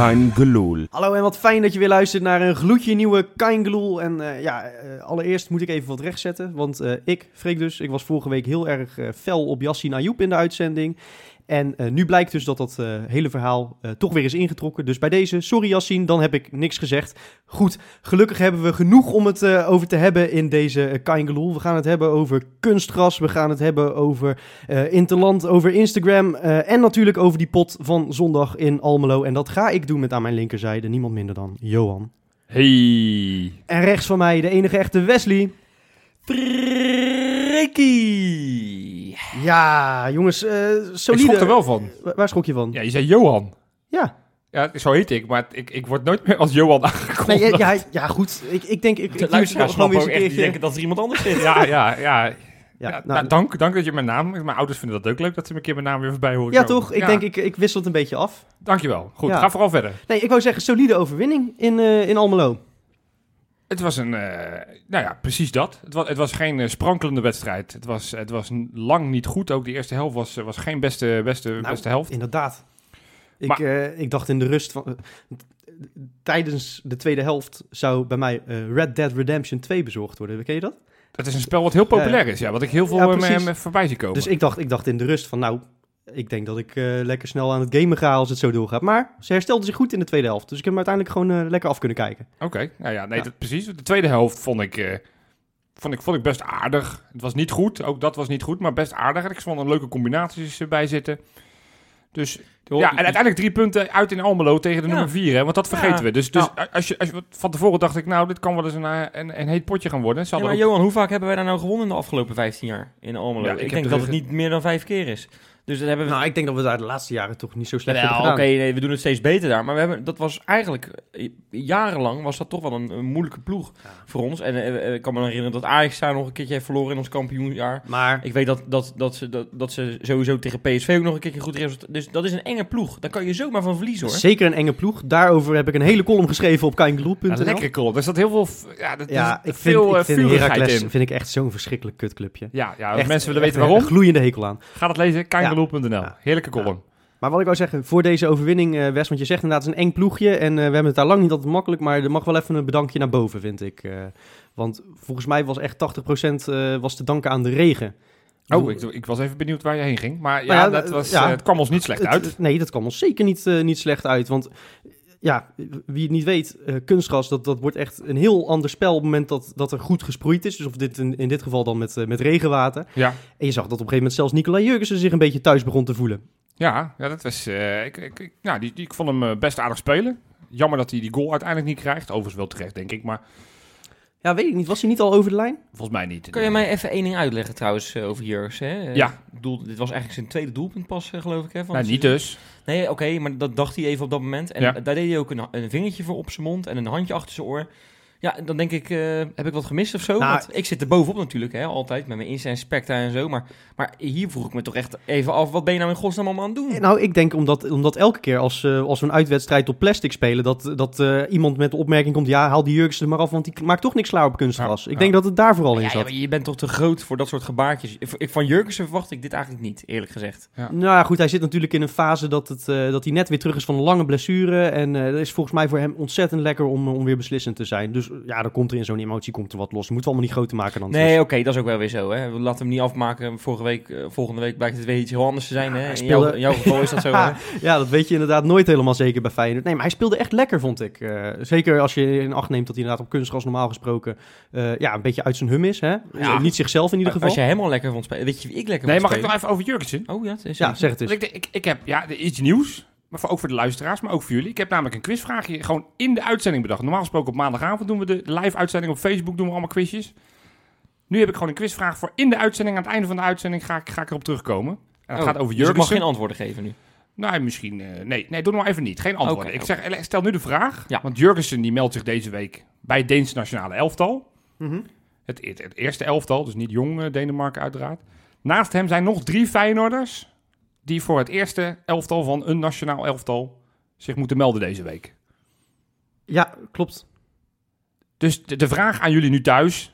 Kein Geloel. Hallo en wat fijn dat je weer luistert naar een gloedje nieuwe Kaingeloel. En eh, ja, eh, allereerst moet ik even wat rechtzetten. Want eh, ik, Freek dus, ik was vorige week heel erg fel op Yassine Ayoub in de uitzending. En eh, nu blijkt dus dat dat eh, hele verhaal eh, toch weer is ingetrokken. Dus bij deze, sorry Yassine, dan heb ik niks gezegd. Goed, gelukkig hebben we genoeg om het over te hebben in deze Kaingeloel. We gaan het hebben over kunstgras, we gaan het hebben over Interland, over Instagram... en natuurlijk over die pot van zondag in Almelo. En dat ga ik doen met aan mijn linkerzijde niemand minder dan Johan. Hey. En rechts van mij de enige echte Wesley. Freekie. Ja, jongens, eh Ik solide. schrok er wel van. Wa- Waar schrok je van? Ja, je zei Johan. Ja. Ja, zo heet ik, maar ik, ik word nooit meer als Johan Nee, aangekondigd. ja, ja, ja, goed. Ik, ik denk, ik, ik De luisteraars gewoon weer eens een echt, die keertje. denken dat er iemand anders zit. Ja, ja, ja. Ja, Ja, nou, nou, dank, dank dat je mijn naam... Mijn ouders vinden dat ook leuk, dat ze me een keer mijn naam weer voorbij horen ja, toch? Ik Ja, denk, ik, ik wissel het een beetje af. Dankjewel. Goed, Ja. ga vooral verder. Nee, ik wou zeggen, solide overwinning in, eh, in Almelo. Het was een... eh, nou ja, precies dat. Het was, het was geen eh, sprankelende wedstrijd. Het was, het was lang niet goed. Ook de eerste helft was, was geen beste, beste, Nou, beste helft. Inderdaad. Ik, Maar- eh, ik dacht in de rust van... eh, tijdens de tweede helft zou bij mij eh, Red Dead Redemption 2 bezorgd worden. Ken je dat? Het is een spel wat heel populair is, ja. Wat ik heel veel Ja, eh, voorbij zie komen. Dus ik dacht, ik dacht in de rust van, nou, ik denk dat ik eh, lekker snel aan het gamen ga als het zo doorgaat. Maar ze herstelde zich goed in de tweede helft. Dus ik heb hem uiteindelijk gewoon eh, lekker af kunnen kijken. Oké, nou ja, nee, Ja. Dat, precies. De tweede helft vond ik, eh, vond, ik, vond ik best aardig. Het was niet goed, ook dat was niet goed, maar best aardig. Ik vond er leuke combinaties eh, bij zitten. Dus ja, en uiteindelijk drie punten uit in Almelo tegen de Ja. nummer vier, hè, want dat vergeten Ja. we. Dus, dus Nou. als je, als je, van tevoren dacht ik, nou, dit kan wel eens een, een, een heet potje gaan worden. Ja, maar ook- Johan, hoe vaak hebben wij daar nou gewonnen in de afgelopen 15 jaar in Almelo? Ja, ik ik denk dat het niet meer dan vijf keer is. Dus dat hebben we... Nou, ik denk dat we daar de laatste jaren toch niet zo slecht Wel, hebben oké, gedaan. nee, we doen het steeds beter daar. Maar we hebben, dat was eigenlijk... eh, Jarenlang was dat toch wel een, een moeilijke ploeg voor ons. En eh, eh, ik kan me herinneren dat Ajax daar nog een keertje heeft verloren in ons kampioenjaar. Maar Ik weet dat, dat, dat, ze, dat, dat ze sowieso tegen PSV ook nog een keertje goed resultaat... Dus dat is een enge ploeg. Daar kan je zomaar van verliezen, hoor. zeker een enge ploeg. Daarover heb ik een hele column geschreven op kaingeloel.nl. Ja, lekkere kolom. Er zat heel veel, ja, dat, Ja, ik zit vind, veel ik vind vurigheid Heracles in. vind ik echt zo'n verschrikkelijk kutclubje. Ja, ja Echt- mensen willen weten waarom, Een gloeiende hekel aan. ga dat lezen, kijngeloel.nl. Ja. Heerlijke column. Maar wat ik wou zeggen, voor deze overwinning, eh Wes, want je zegt inderdaad, het is een eng ploegje. En eh, we hebben het daar lang niet altijd makkelijk, maar er mag wel even een bedankje naar boven, vind ik. eh. want volgens mij was echt 80% eh, was te danken aan de regen. Oh, ik, ik was even benieuwd waar je heen ging. Maar ja, Nou ja, dat was, ja. het kwam ons niet slecht uit. het- nee, dat kwam ons zeker niet, niet slecht uit. Want ja, wie het niet weet, eh, kunstgras, dat, dat wordt echt een heel ander spel op het moment dat, dat er goed gesproeid is. Dus of dit in, in dit geval dan met, eh, met regenwater. Ja. En je zag dat op een gegeven moment zelfs Nicolai Jurgensen zich een beetje thuis begon te voelen. Ja, ja, dat was. eh, ik, ik, ik- ja, die, die, ik vond hem best aardig spelen. Jammer dat hij die goal uiteindelijk niet krijgt. Overigens wel terecht, denk ik. Maar Ja, weet ik niet. Was hij niet al over de lijn? volgens mij niet. Kan je mij even één ding uitleggen trouwens eh, over Jurgens? Hè? Eh, Ja. Doel, dit was eigenlijk zijn tweede doelpunt pas, eh, geloof ik. Hè, van Nou, niet dus. Nee, oké, maar dat dacht hij even op dat moment. En Ja. daar deed hij ook een, een vingertje voor op zijn mond en een handje achter zijn oor. Ja, dan denk ik, eh, heb ik wat gemist of zo? Nou, Want ik zit er bovenop natuurlijk, hè, altijd, met mijn Insta en Specta en zo. Maar, maar hier vroeg ik me toch echt even af, wat ben je nou in godsnaam allemaal aan het doen? Nou, ik denk omdat, omdat elke keer als, eh, als we een uitwedstrijd op plastic spelen, dat, dat eh, iemand met de opmerking komt, ja, haal die Jurgensen er maar af, want die maakt toch niks klaar op kunstgras. Ja, ik ja. denk dat het daar vooral in Ja, ja, zat. maar je bent toch te groot voor dat soort gebaartjes. Van Jurgensen verwacht ik dit eigenlijk niet, eerlijk gezegd. Ja. Nou ja, goed, hij zit natuurlijk in een fase dat, het, eh, dat hij net weer terug is van een lange blessure. En eh, dat is volgens mij voor hem ontzettend lekker om, om weer beslissend te zijn. Dus ja, dan komt er in zo'n emotie komt er wat los. Je moet het allemaal niet groter maken dan Nee, oké, dat is ook wel weer zo. Hè. We laten hem niet afmaken. Vorige week, eh, volgende week blijkt het weer iets heel anders te zijn. Ja, hè. In, speelde- jouw, in jouw geval is dat zo. hè. Ja, dat weet je inderdaad nooit helemaal zeker bij Feyenoord. Nee, maar hij speelde echt lekker, vond ik. Eh, zeker als je in acht neemt dat hij inderdaad op kunstgras normaal gesproken eh, ja, een beetje uit zijn hum is. Hè? Ja. Niet zichzelf in ieder geval. Als je hem al lekker vond spelen, weet je wie ik lekker Nee, vond mag ik nog even over Jurgensen? Oh ja, het is Ja, zeg het eens. Ik, ik, ik heb ja, iets nieuws. Maar voor, ook voor de luisteraars, maar ook voor jullie. Ik heb namelijk een quizvraagje gewoon in de uitzending bedacht. Normaal gesproken op maandagavond doen we de live uitzending. Op Facebook doen we allemaal quizjes. Nu heb ik gewoon een quizvraag voor in de uitzending. Aan het einde van de uitzending ga ik, ga ik erop terugkomen. En dat Oh, gaat over dus ik mag Jurgensen. geen antwoorden geven nu. Nou, misschien... eh, nee, nee, doe nog maar even niet. Geen antwoorden. Ik zeg, stel nu de vraag. Ja. Want Jurgensen die meldt zich deze week bij het Deense nationale elftal. Mhm. Het, het, het eerste elftal, dus niet jong eh, Denemarken uiteraard. Naast hem zijn nog drie Feyenoorders... die voor het eerste elftal van een nationaal elftal... zich moeten melden deze week. Ja, klopt. Dus de, de vraag aan jullie nu thuis...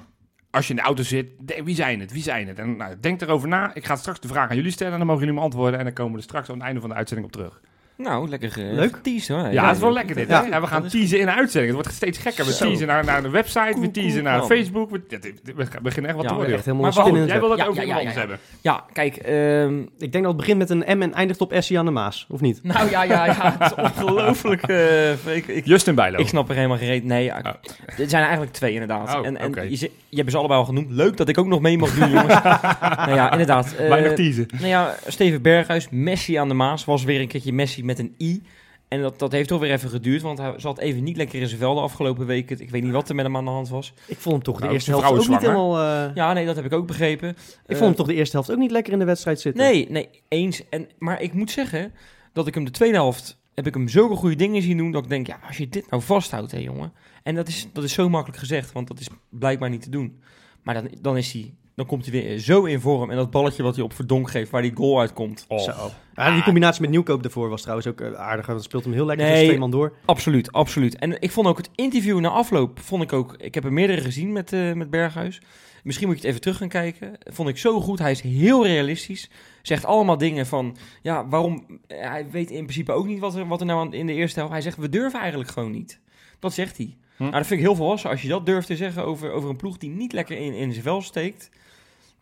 als je in de auto zit, de- wie zijn het? Wie zijn het? En nou, denk erover na. Ik ga straks de vraag aan jullie stellen... en dan mogen jullie me antwoorden... en dan komen we er straks aan het einde van de uitzending op terug. Nou, lekker uh, Leuk. hoor. Ja, het is wel lekker dit. Ja. hè? Ja, we gaan teasen in de uitzending. Het wordt steeds gekker. We Zo. teasen naar, naar de website, we teasen naar. Facebook. We, dit- dit- we gaan- beginnen echt wat Ja, te worden. Echt helemaal Maar het jij wil Ja, ook ja, iemand ja, anders ja. hebben. Ja, kijk, ehm, Ik denk dat het begint met een M en eindigt op Essie aan de Maas, of niet? nou ja, ja, ja, het is ongelooflijk. eh, ik, ik, Justin Bijlo. ik snap er helemaal geen reet. Nee, ja, Oh. er zijn er eigenlijk twee inderdaad. Oh, en je, je hebt ze allebei al genoemd. Leuk dat ik ook nog mee mag doen, jongens. nou ja, inderdaad. eh, Weinig teasen. Nou ja, Steven Berghuis, Messi aan de Maas, was weer een keertje Messi met een I. En dat, dat heeft toch weer even geduurd, want hij zat even niet lekker in zijn vel de afgelopen weken. Ik weet niet wat er met hem aan de hand was. Ik vond hem toch de Nou, eerste helft ook niet helemaal... eh, Ja, nee, dat heb ik ook begrepen. ik Eh, vond hem toch de eerste helft ook niet lekker in de wedstrijd zitten. Nee, nee, eens. En, maar ik moet zeggen dat ik hem de tweede helft, heb ik hem zulke goede dingen zien doen, dat ik denk, ja, als je dit nou vasthoudt, hè jongen. En dat is, dat is zo makkelijk gezegd, want dat is blijkbaar niet te doen. Maar dan, dan is hij... Dan komt hij weer zo in vorm. En dat balletje wat hij op Verdonk geeft, waar die goal uitkomt. Oh. Zo. Ja, die combinatie met Nieuwkoop daarvoor was trouwens ook eh, aardig. Dat speelt hem heel lekker Nee. twee man door. Absoluut, absoluut. En ik vond ook het interview na afloop, vond ik ook, ik heb er meerdere gezien met, eh, met Berghuis. Misschien moet je het even terug gaan kijken. Vond ik zo goed. Hij is heel realistisch. Zegt allemaal dingen van, ja, waarom, eh, hij weet in principe ook niet wat er, wat er nou in de eerste helft. Hij zegt, we durven eigenlijk gewoon niet. Dat zegt hij. Hm. Nou, dat vind ik heel volwassen als je dat durft te zeggen over, over een ploeg die niet lekker in, in zijn vel steekt.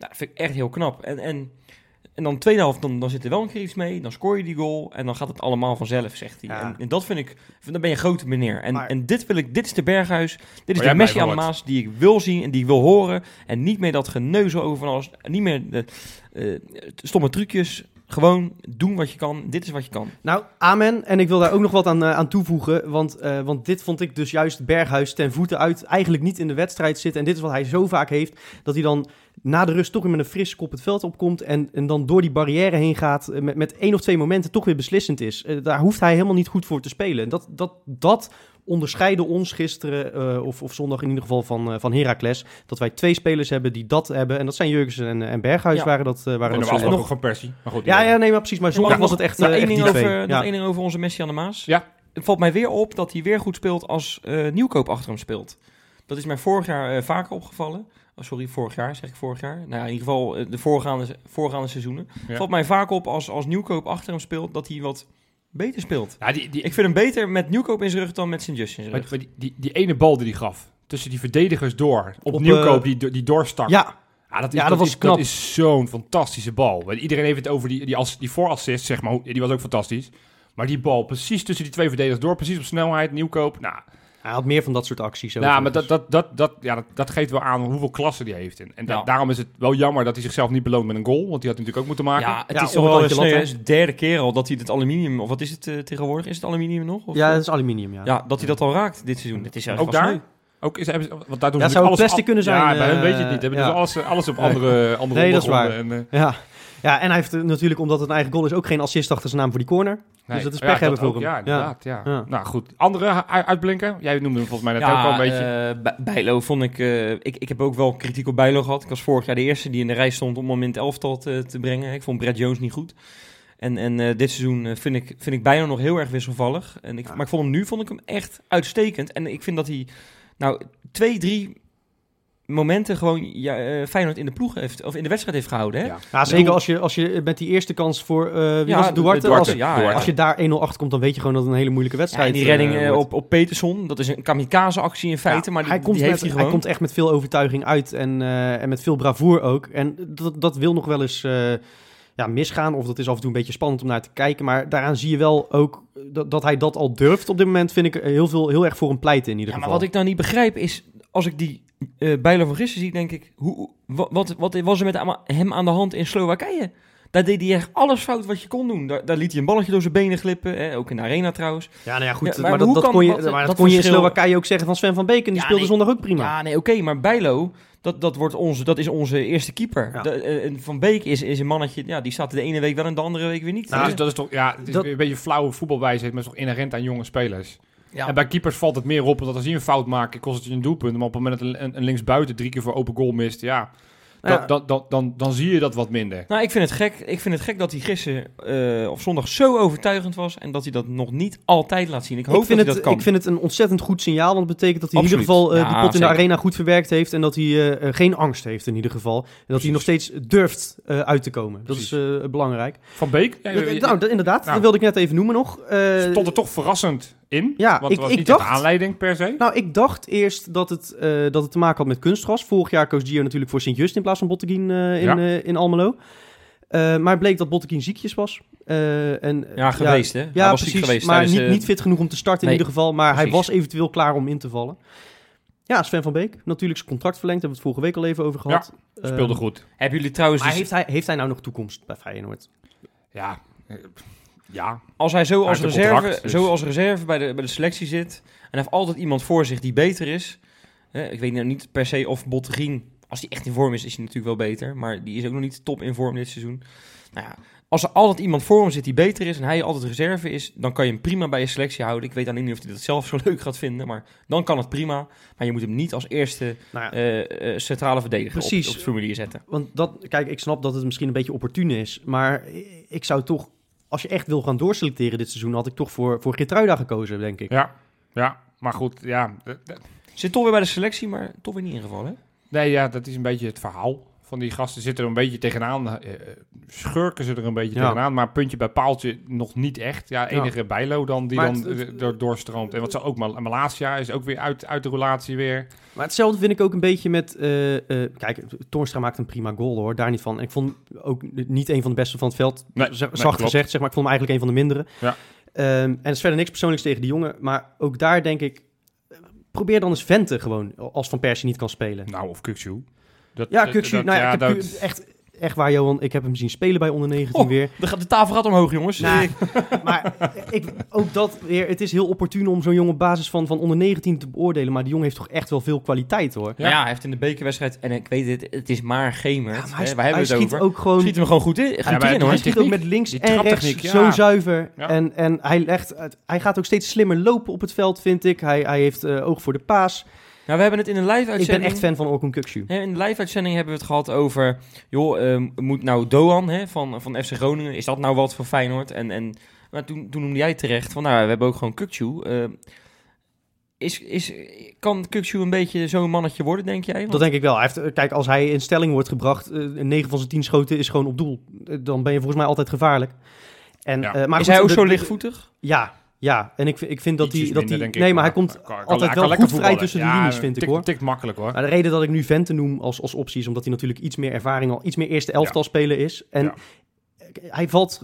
Nou, dat vind ik echt heel knap. En, en, en dan de tweede helft, dan, dan zit er wel een keer iets mee. Dan scoor je die goal en dan gaat het allemaal vanzelf, zegt hij. Ja. En, en dat vind ik, dan ben je grote meneer. En, Maar- en dit wil ik, dit is de Berghuis, dit is de Messi aan de Maas die ik wil zien en die ik wil horen. En niet meer dat geneuzel over van alles, niet meer de eh, stomme trucjes. Gewoon doen wat je kan. Dit is wat je kan. Nou, amen. En ik wil daar ook nog wat aan, eh, aan toevoegen. Want, eh, want dit vond ik dus juist Berghuis ten voeten uit eigenlijk niet in de wedstrijd zitten. En dit is wat hij zo vaak heeft. Dat hij dan na de rust toch weer met een frisse kop het veld opkomt. En, en dan door die barrière heen gaat. eh, Met, met één of twee momenten toch weer beslissend is. Eh, daar hoeft hij helemaal niet goed voor te spelen. En dat, dat, dat onderscheidde ons gisteren, eh, of, of zondag in ieder geval, van, eh, van Heracles. Dat wij twee spelers hebben die dat hebben. En dat zijn Jurgensen en, en Berghuis Ja. waren dat, eh, waren En dat zondag. ook van Persie. Maar goed, Ja, ja, nee, maar precies. Maar zondag was nog- het echt, nog eh, één echt ding die over, twee. Nog Ja. één ding over onze Messi aan de Maas. Ja. Het valt mij weer op dat hij weer goed speelt als eh, Nieuwkoop achter hem speelt. Dat is mij vorig jaar eh, vaker opgevallen. Oh, sorry, vorig jaar, zeg ik vorig jaar. Nou ja, in ieder geval eh, de voorgaande, voorgaande seizoenen. Ja. Valt mij vaak op als, als Nieuwkoop achter hem speelt, dat hij wat beter speelt. Ja, die, die, Ik vind hem beter met Nieuwkoop in zijn rug dan met Sint-Just in zijn rug. maar die, die, die ene bal die hij gaf, tussen die verdedigers door, op, Op, Nieuwkoop eh, die, die doorstak. Ja, Ja, dat, is, Ja, dat was is, knap. Dat is zo'n fantastische bal. Iedereen heeft het over die, die, als, die voorassist, zeg maar. Die was ook fantastisch. Maar die bal precies tussen die twee verdedigers door, precies op snelheid, Nieuwkoop. Nou, hij had meer van dat soort acties. nou maar dat, dat, dat, dat, ja, dat, dat geeft wel aan hoeveel klasse die heeft. En, en da- Ja. daarom is het wel jammer dat hij zichzelf niet beloont met een goal. Want die had hij natuurlijk ook moeten maken. Ja, het Ja, is toch wel eens is de derde keer al dat hij het aluminium, of wat is het eh, tegenwoordig? Is het aluminium nog? Of, Ja, dat is aluminium, ja. ja, dat hij dat al raakt dit seizoen. Het is ook daar? Ook is, want daar doen Ja, ze zou alles plastic kunnen zijn, Ja, bij hun eh, weet je het niet. Hebben ja. dus alles, alles op andere, andere Nee, dat is waar. ondergronden En, eh, Ja. Ja, en hij heeft natuurlijk, omdat het een eigen goal is, ook geen assist achter zijn naam voor die corner. nee. dat is Ja, pech hebben ook, voor hem. Ja, Ja. inderdaad. Ja. Ja. Nou goed, andere uitblinken? Jij noemde hem volgens mij net ook al een beetje. eh, Bij- Bijlo vond ik, eh, ik... Ik heb ook wel kritiek op Bijlo gehad. Ik was vorig jaar de eerste die in de rij stond om hem in het elftal te, te brengen. Ik vond Brad Jones niet goed. En, en eh, dit seizoen vind, ik, vind ik Bijlo nog heel erg wisselvallig. En ik, Ja. Maar ik vond hem nu vond ik hem echt uitstekend. En ik vind dat hij nou twee, drie momenten gewoon ja, eh, Feyenoord in de ploeg heeft, of in de wedstrijd heeft gehouden. Hè? Ja. Ja, zeker als je, als je met die eerste kans voor, eh wie was het, Duarte? Duarte, Als, ja, Duarte. ja. als je daar 1-0 achter komt, dan weet je gewoon dat het een hele moeilijke wedstrijd en die redding eh, wordt. op, op Peterson, dat is een kamikaze-actie in feite, Ja, maar die, hij, komt die heeft met, hij komt echt met veel overtuiging uit en, eh, en met veel bravoer ook. En dat, dat wil nog wel eens eh, ja, misgaan, of dat is af en toe een beetje spannend om naar te kijken. Maar daaraan zie je wel ook dat, dat hij dat al durft op dit moment, vind ik heel, veel, heel erg voor hem pleiten in ieder Ja, maar geval. wat ik nou niet begrijp is, als ik die eh Bijlo van gisteren zie, denk ik, hoe, wa- wat, wat was er met hem aan de hand in Slowakije? Daar deed hij echt alles fout wat je kon doen. Daar, daar liet hij een balletje door zijn benen glippen, hè, ook in de arena trouwens. Ja, nou ja, goed. Ja, maar maar dat, hoe dat kan- kon je, wat- maar dat dat kon je in Slowakije ook zeggen van Sven van Beek. En die Ja, speelde nee. zondag ook prima. Ja, nee, oké, maar Bijlo, dat, dat, wordt onze, dat is onze eerste keeper. Ja. De, eh, van Beek is, is een mannetje, ja, die staat de ene week wel en de andere week weer niet. Nou, dus dat is toch, ja, Dat- een beetje flauwe voetbalwijsheid, maar is toch inherent aan jonge spelers. Ja. En bij keepers valt het meer op, omdat als hij een fout maakt, kost het je een doelpunt. Maar op het moment dat een, een, een linksbuiten drie keer voor open goal mist, ja, Nou dan, dan, dan, dan, dan zie je dat wat minder. Nou, ik vind het gek. Ik vind het gek dat hij gisteren eh, of zondag zo overtuigend was en dat hij dat nog niet altijd laat zien. Ik hoop ik, vind dat het, hij dat kan. ik vind het een ontzettend goed signaal, want het betekent dat hij in ieder geval eh, Ja, die pot in zeker. de arena goed verwerkt heeft en dat hij eh, eh, geen angst heeft in ieder geval. En dat hij nog steeds durft eh, uit te komen. Dat is eh, belangrijk. Van Beek ja, Eh, je- nou, dat- inderdaad, nou. dat wilde ik net even noemen nog. Eh, stond er toch verrassend in. Ja, want het ik- was ik niet dacht- de aanleiding per se. Nou, ik dacht eerst dat het, eh, dat het te maken had met kunstgras. Vorig jaar koos Gio natuurlijk voor Sint-Just in plaats van Botteguin eh, in, Ja. eh, in Almelo. Eh, maar het bleek dat Botteguin ziekjes was. Eh, en, Ja, geweest hè. Ja, was ziek precies. geweest maar niet, niet fit genoeg om te starten in ieder geval. Maar hij was eventueel klaar om in te vallen. Ja, Sven van Beek. Natuurlijk zijn contract verlengd. Hebben we het vorige week al even over gehad. Eh, Speelde goed. Hebben jullie trouwens... Maar dus- heeft hij, heeft hij nou nog toekomst bij Feyenoord? Ja. Ja. Als hij zo als, reserve, contract, dus- zo als reserve bij de, bij de selectie zit... en hij heeft altijd iemand voor zich die beter is... Hè, ik weet nou niet per se of Bottegien... als hij echt in vorm is, is hij natuurlijk wel beter... maar die is ook nog niet top in vorm dit seizoen. Nou ja, als er altijd iemand voor hem zit die beter is... en hij altijd reserve is... dan kan je hem prima bij je selectie houden. Ik weet alleen niet of hij dat zelf zo leuk gaat vinden... maar dan kan het prima. Maar je moet hem niet als eerste Nou ja, eh, eh, centrale verdediger op het formulier zetten. Want dat, kijk, ik snap dat het misschien een beetje opportun is. Maar ik zou toch, als je echt wil gaan doorselecteren dit seizoen, had ik toch voor, voor Geertruida gekozen, denk ik. Ja. Ja. Maar goed, ja. Zit toch weer bij de selectie, maar toch weer niet ingevallen. hè? Nee, ja, dat is een beetje het verhaal. Van die gasten zitten er een beetje tegenaan. eh, eh, schurken ze er een beetje Ja. tegenaan. Maar puntje bij paaltje nog niet echt. Ja, enige Bijlo dan die Maar dan het- het- eh, door, doorstroomt. En wat ze ook, Mal- Malasia is ook weer uit, uit de relatie weer. Maar hetzelfde vind ik ook een beetje met... kijk, Toornstra maakt een prima goal hoor, daar niet van. En ik vond ook niet een van de beste van het veld. Nee, Z- nee, zacht gezegd, zeg maar. Ik vond hem eigenlijk een van de mindere. Ja. Ehm, en er is verder niks persoonlijks tegen die jongen. Maar ook daar denk ik... Probeer dan eens Vente gewoon, als Van Persie niet kan spelen. Nou, of Kuksu. Dat, Ja, dat- nou ja, ik heb dat- echt, echt waar Johan, ik heb hem zien spelen bij onder 19 Oh, weer. De, de tafel gaat omhoog, jongens. Nou, maar ik, ook dat weer, het is heel opportun om zo'n jongen op basis van, van onder 19 te beoordelen. Maar die jongen heeft toch echt wel veel kwaliteit hoor. Ja. ja, hij heeft in de bekerwedstrijd, en ik weet het, het is maar Gemert. Ja, maar hè, hij, wij hebben hij het schiet over. ook gewoon. Schiet hem gewoon goed in, goed maar in hoor. hij schiet ook techniek, met links die en rechts ja. zo zuiver. Ja. En, en hij, legt, hij gaat ook steeds slimmer lopen op het veld, vind ik. Hij, hij heeft eh, oog voor de paas. Nou, we hebben het in een live Ik ben echt fan van Orkun Kukcu. Hè, in de live uitzending hebben we het gehad over, joh, ehm, moet nou Doan hè, van, van FC Groningen, is dat nou wat voor Feyenoord? En, en maar toen, toen noemde jij terecht van, nou, we hebben ook gewoon Kukcu. Ehm, is, is, kan Kukcu een beetje zo'n mannetje worden, denk jij? Want- Dat denk ik wel. Hij heeft, kijk, als hij in stelling wordt gebracht, eh 9 van zijn 10 schoten is gewoon op doel. Eh, Dan ben je volgens mij altijd gevaarlijk. En, Ja. eh, maar is goed, hij ook de- zo de- lichtvoetig? Ja, ja. En ik, vind- ik vind dat hij... Dat minder, nee, maar hij komt kan- altijd kan wel lekker goed vrij tussen de linies, vind ik hoor. Tikt makkelijk hoor. Maar de reden dat ik nu Vente noem als, als optie is omdat hij natuurlijk iets meer ervaring al, iets meer eerste elftal spelen is. En Ja. hij valt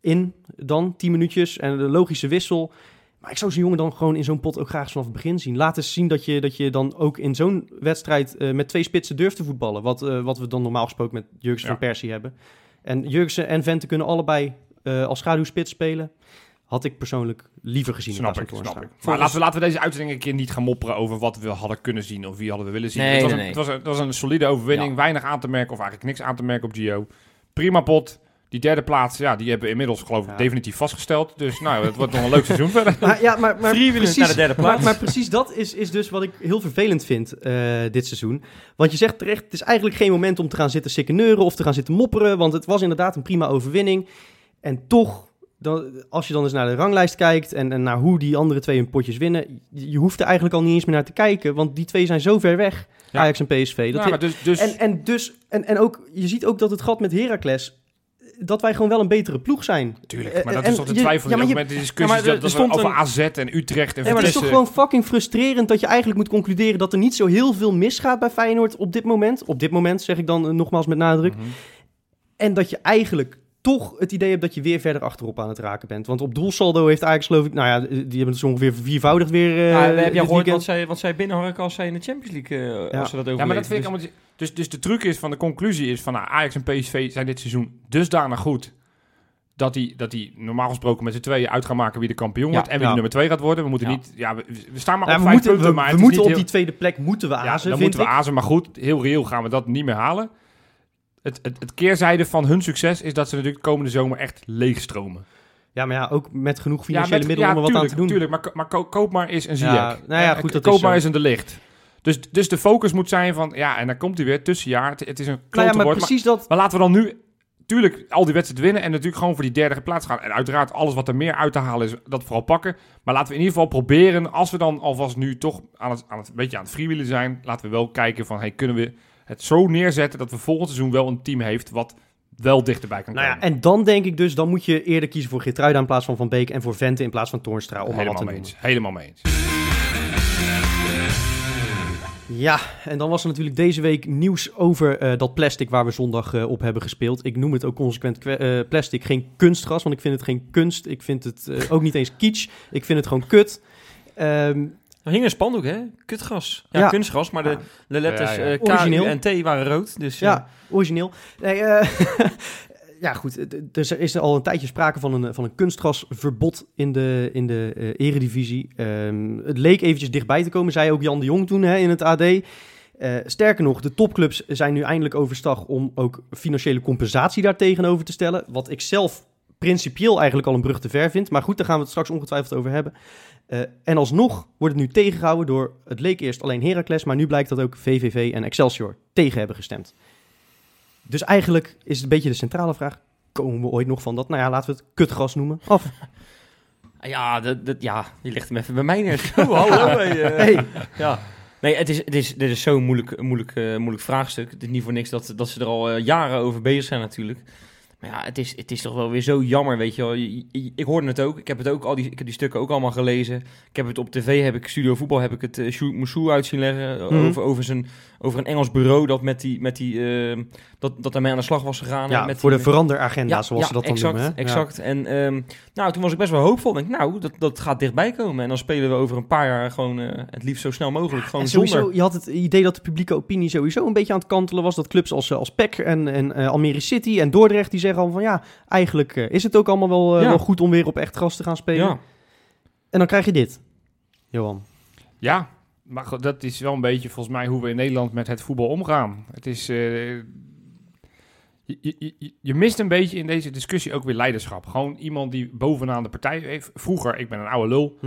in dan 10 minuutjes en de logische wissel. Maar ik zou zo'n jongen dan gewoon in zo'n pot ook graag vanaf het begin zien. Laat eens zien dat je, dat je dan ook in zo'n wedstrijd eh, met twee spitsen durft te voetballen. Wat, eh, wat we dan normaal gesproken met Jurgensen Ja. van Persie hebben. En Jurgensen en Vente kunnen allebei eh, als schaduwspits spelen. Had ik persoonlijk liever gezien. in Snap ik, snap ik. Maar laten we, laten we deze uitzending een keer niet gaan mopperen over wat we hadden kunnen zien of wie hadden we willen zien. Nee, het, was nee, een, nee. Het, was een, het was een solide overwinning, Ja. weinig aan te merken of eigenlijk niks aan te merken op Gio. Prima pot. Die derde plaats, ja, die hebben we inmiddels geloof ik Ja. definitief vastgesteld. Dus nou, het wordt nog een leuk seizoen verder. Maar, ja, maar, maar precies, naar de derde plaats. Maar, maar precies dat is, is dus wat ik heel vervelend vind eh, dit seizoen. Want je zegt terecht, het is eigenlijk geen moment om te gaan zitten sikkeneuren of te gaan zitten mopperen. Want het was inderdaad een prima overwinning. En toch, dan, als je dan eens naar de ranglijst kijkt en, en naar hoe die andere twee hun potjes winnen. Je, je hoeft er eigenlijk al niet eens meer naar te kijken. Want die twee zijn zo ver weg, Ja. Ajax en PSV. Dat Ja, maar dus, dus en, en dus, en, en ook, je ziet ook dat het gat met Heracles, dat wij gewoon wel een betere ploeg zijn. Tuurlijk, maar dat En- is toch de twijfel ja, maar je- met de discussies er- dat, dat stond over een- AZ en Utrecht en Nee, maar het is toch gewoon fucking frustrerend dat je eigenlijk moet concluderen dat er niet zo heel veel misgaat bij Feyenoord op dit moment. Op dit moment zeg ik dan eh, nogmaals met nadruk. Mhm. En dat je eigenlijk toch het idee hebt dat je weer verder achterop aan het raken bent. Want op doelsaldo heeft Ajax geloof ik, nou ja, die hebben het zo ongeveer viervoudigd weer eh Ja, heb je gehoord wat zij, wat zij binnenharken als zij in de Champions League, eh, Ja. als ze dat Ja, overleven? maar dat vind ik Dus- allemaal... Dus, dus de truc is van de conclusie is van nou, Ajax en PSV zijn dit seizoen dusdanig goed dat die, dat die normaal gesproken met z'n tweeën uit gaan maken wie de kampioen Ja, wordt en wie ja. de nummer twee gaat worden. We moeten Ja. niet, ja, we, we staan maar Ja, op we vijf moeten, punten, we, maar we moeten op heel- die tweede plek moeten we ja, azen, dan vind moeten we ik. azen, maar goed, heel reëel gaan we dat niet meer halen. Het, het, het keerzijde van hun succes is dat ze natuurlijk komende zomer echt leegstromen. Ja, maar ja, ook met genoeg Ja, financiële met- middelen ja, om er wat aan te doen. Tuurlijk, maar, maar ko- koop maar eens een Ja, Ziyech. nou ja, Eh, goed, dat koop is maar eens een De Licht. Dus, dus de focus moet zijn van, ja, en dan komt hij weer, tussenjaar. Het, het is een Nou klote ja, maar woord, maar, precies dat. maar laten we dan nu, tuurlijk, al die wedstrijden winnen en natuurlijk gewoon voor die derde plaats gaan. En uiteraard alles wat er meer uit te halen is, dat vooral pakken. Maar laten we in ieder geval proberen, als we dan alvast nu toch aan het, aan het, een beetje aan het freewheelen zijn, laten we wel kijken van, hey, kunnen we het zo neerzetten dat we volgend seizoen wel een team heeft wat wel dichterbij kan Nou komen. ja, en dan denk ik dus, dan moet je eerder kiezen voor Geertruida in plaats van Van Beek en voor Vente in plaats van Toornstra, om Helemaal mee eens. Helemaal mee eens. Ja, en dan was er natuurlijk deze week nieuws over eh, dat plastic waar we zondag eh, op hebben gespeeld. Ik noem het ook consequent eh, plastic, geen kunstgras, want ik vind het geen kunst. Ik vind het ook niet eens kitsch. Ik vind het gewoon kut. Ehm, Er hing een spandoek, hè? Kutgras. Ja, Ja. kunstgras, maar de, de letters Ja, ja. eh, K, U en T waren rood. Dus, eh, ja, origineel. Nee, eh, ja, goed. eh, d- Er is al een tijdje sprake van een, van een kunstgrasverbod in de, in de eh, eredivisie. Ehm, het leek eventjes dichtbij te komen, zei ook Jan de Jong toen hè, in het AD. Eh, sterker nog, de topclubs zijn nu eindelijk overstag om ook financiële compensatie daar tegenover te stellen. Wat ik zelf principieel eigenlijk al een brug te ver vind. Maar goed, daar gaan we het straks ongetwijfeld over hebben. Eh, en alsnog wordt het nu tegengehouden door, het leek eerst alleen Heracles, maar nu blijkt dat ook VVV en Excelsior tegen hebben gestemd. Dus eigenlijk is het een beetje de centrale vraag, komen we ooit nog van dat, nou ja, laten we het kutgras noemen, af? Ja, dat, dat, ja, je legt hem even bij mij neer. Zo, hallo. hey, eh. Hey, Ja. Nee, het is, het is, dit is zo'n moeilijk, moeilijk, eh, moeilijk vraagstuk. Het is niet voor niks dat, dat ze er al eh, jaren over bezig zijn natuurlijk. Maar ja, het is, het is toch wel weer zo jammer, weet je wel. Ik hoorde het ook. Ik heb het ook al die, ik heb die stukken ook allemaal gelezen. Ik heb het op tv, heb ik Studio Voetbal, heb ik het uh, Sjoerd Moussou uit zien leggen. eh, Mhm. over, over, zijn, over een Engels bureau dat met die, met die, eh, dat, dat daarmee aan de slag was gegaan. ja, en met voor die, de veranderagenda, zoals ze dat dan exact, noemen. hè? Ja. Exact. En ehm, nou, toen was ik best wel hoopvol. Ik denk, nou, dat, dat gaat dichtbij komen. En dan spelen we over een paar jaar gewoon eh, het liefst zo snel mogelijk. Gewoon En sowieso, zonder... je had het idee dat de publieke opinie sowieso een beetje aan het kantelen was. Dat clubs als, eh, als PEC en, en eh, Almere City en Dordrecht, die zeggen al van ja, eigenlijk is het ook allemaal wel, Ja. wel goed om weer op echt gras te gaan spelen. Ja. En dan krijg je dit, Johan. Ja, maar dat is wel een beetje volgens mij hoe we in Nederland met het voetbal omgaan. Het is. eh, je, je, mist een beetje in deze discussie ook weer leiderschap. Gewoon iemand die bovenaan de partij heeft. Vroeger, ik ben een oude lul,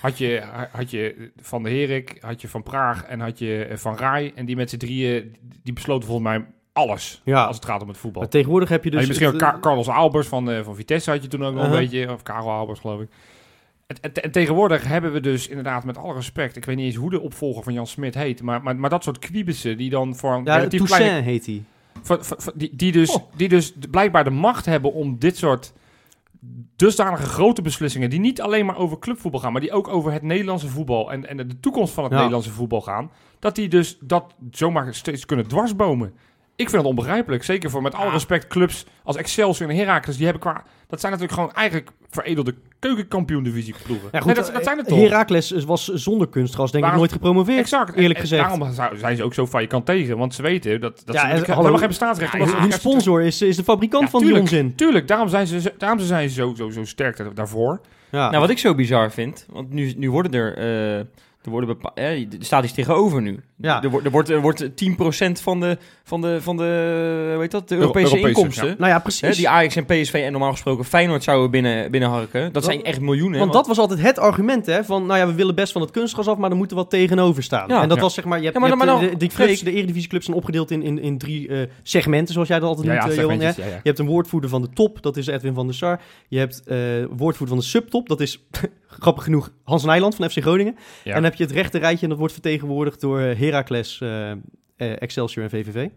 had je, had je Van de Herik, had je Van Praag en had je eh, Van Rij. En die met z'n drieën, die besloten volgens mij alles Ja, als het gaat om het voetbal. maar tegenwoordig heb je dus... Misschien ook Car- Carlos Albers van, eh, van Vitesse had je toen ook nog Uh-huh. een beetje. Of Karel Albers, geloof ik. En, en- en tegenwoordig hebben we dus inderdaad met alle respect... Ik weet niet eens hoe de opvolger van Jan Smit heet... maar, maar, maar dat soort kwiebussen die dan voor een ja, Toussaint kleine... heet hij. Die, die, dus, Oh. die dus blijkbaar de macht hebben om dit soort dusdanige grote beslissingen... die niet alleen maar over clubvoetbal gaan... maar die ook over het Nederlandse voetbal... en, en de toekomst van het Ja. Nederlandse voetbal gaan... dat die dus dat zomaar steeds kunnen dwarsbomen. Ik vind het onbegrijpelijk. Zeker voor met alle respect clubs als Excelsior en Heracles. Die hebben qua... Dat zijn natuurlijk gewoon eigenlijk veredelde keukenkampioen-divisie ploegen. Ja, goed, nee, dat, dat zijn het toch? Heracles was zonder kunstgras denk ik nooit gepromoveerd. Exact. eerlijk En- en gezegd. Daarom zijn ze ook zo falikant tegen. Want ze weten dat, dat Ja, ze hallo- geen bestaansrecht Ja, ze- hun sponsor is, is de fabrikant Ja, van tuurlijk, die onzin. Tuurlijk, daarom zijn ze, daarom zijn ze zo, zo, zo sterk da- daarvoor. Ja. Nou, wat ik zo bizar vind, want nu, nu worden er, eh, er worden bepa- eh, er staat iets tegenover nu. Ja. Er, wordt, er, wordt, er wordt 10% van de, van de, van de, hoe heet dat, de Euro- Europese, Europese, inkomsten. nou ja, Hè, precies. die Ajax en PSV en normaal gesproken Feyenoord zouden binnen, binnenharken. Dat zijn echt miljoenen. Want dat was altijd het argument, hè? Van, nou ja, we willen best van het kunstgras af, maar er moet er wat tegenover staan. Ja. en dat Ja. was zeg maar, je hebt, Ja, maar je dan- hebt, maar eh, dan- de, die clubs, de eredivisieclubs zijn opgedeeld in, in, in drie eh, segmenten, zoals jij dat altijd Ja, noemt, ja, eh, Johan. hè? Je hebt een woordvoerder van de top, dat is Edwin van der Sar. Je hebt eh woordvoerder van de subtop, dat is grappig genoeg Hans Nijland van FC Groningen. Ja. En dan heb je het rechte rijtje en dat wordt vertegenwoordigd door eh, Heracles, eh, eh, Excelsior en VVV.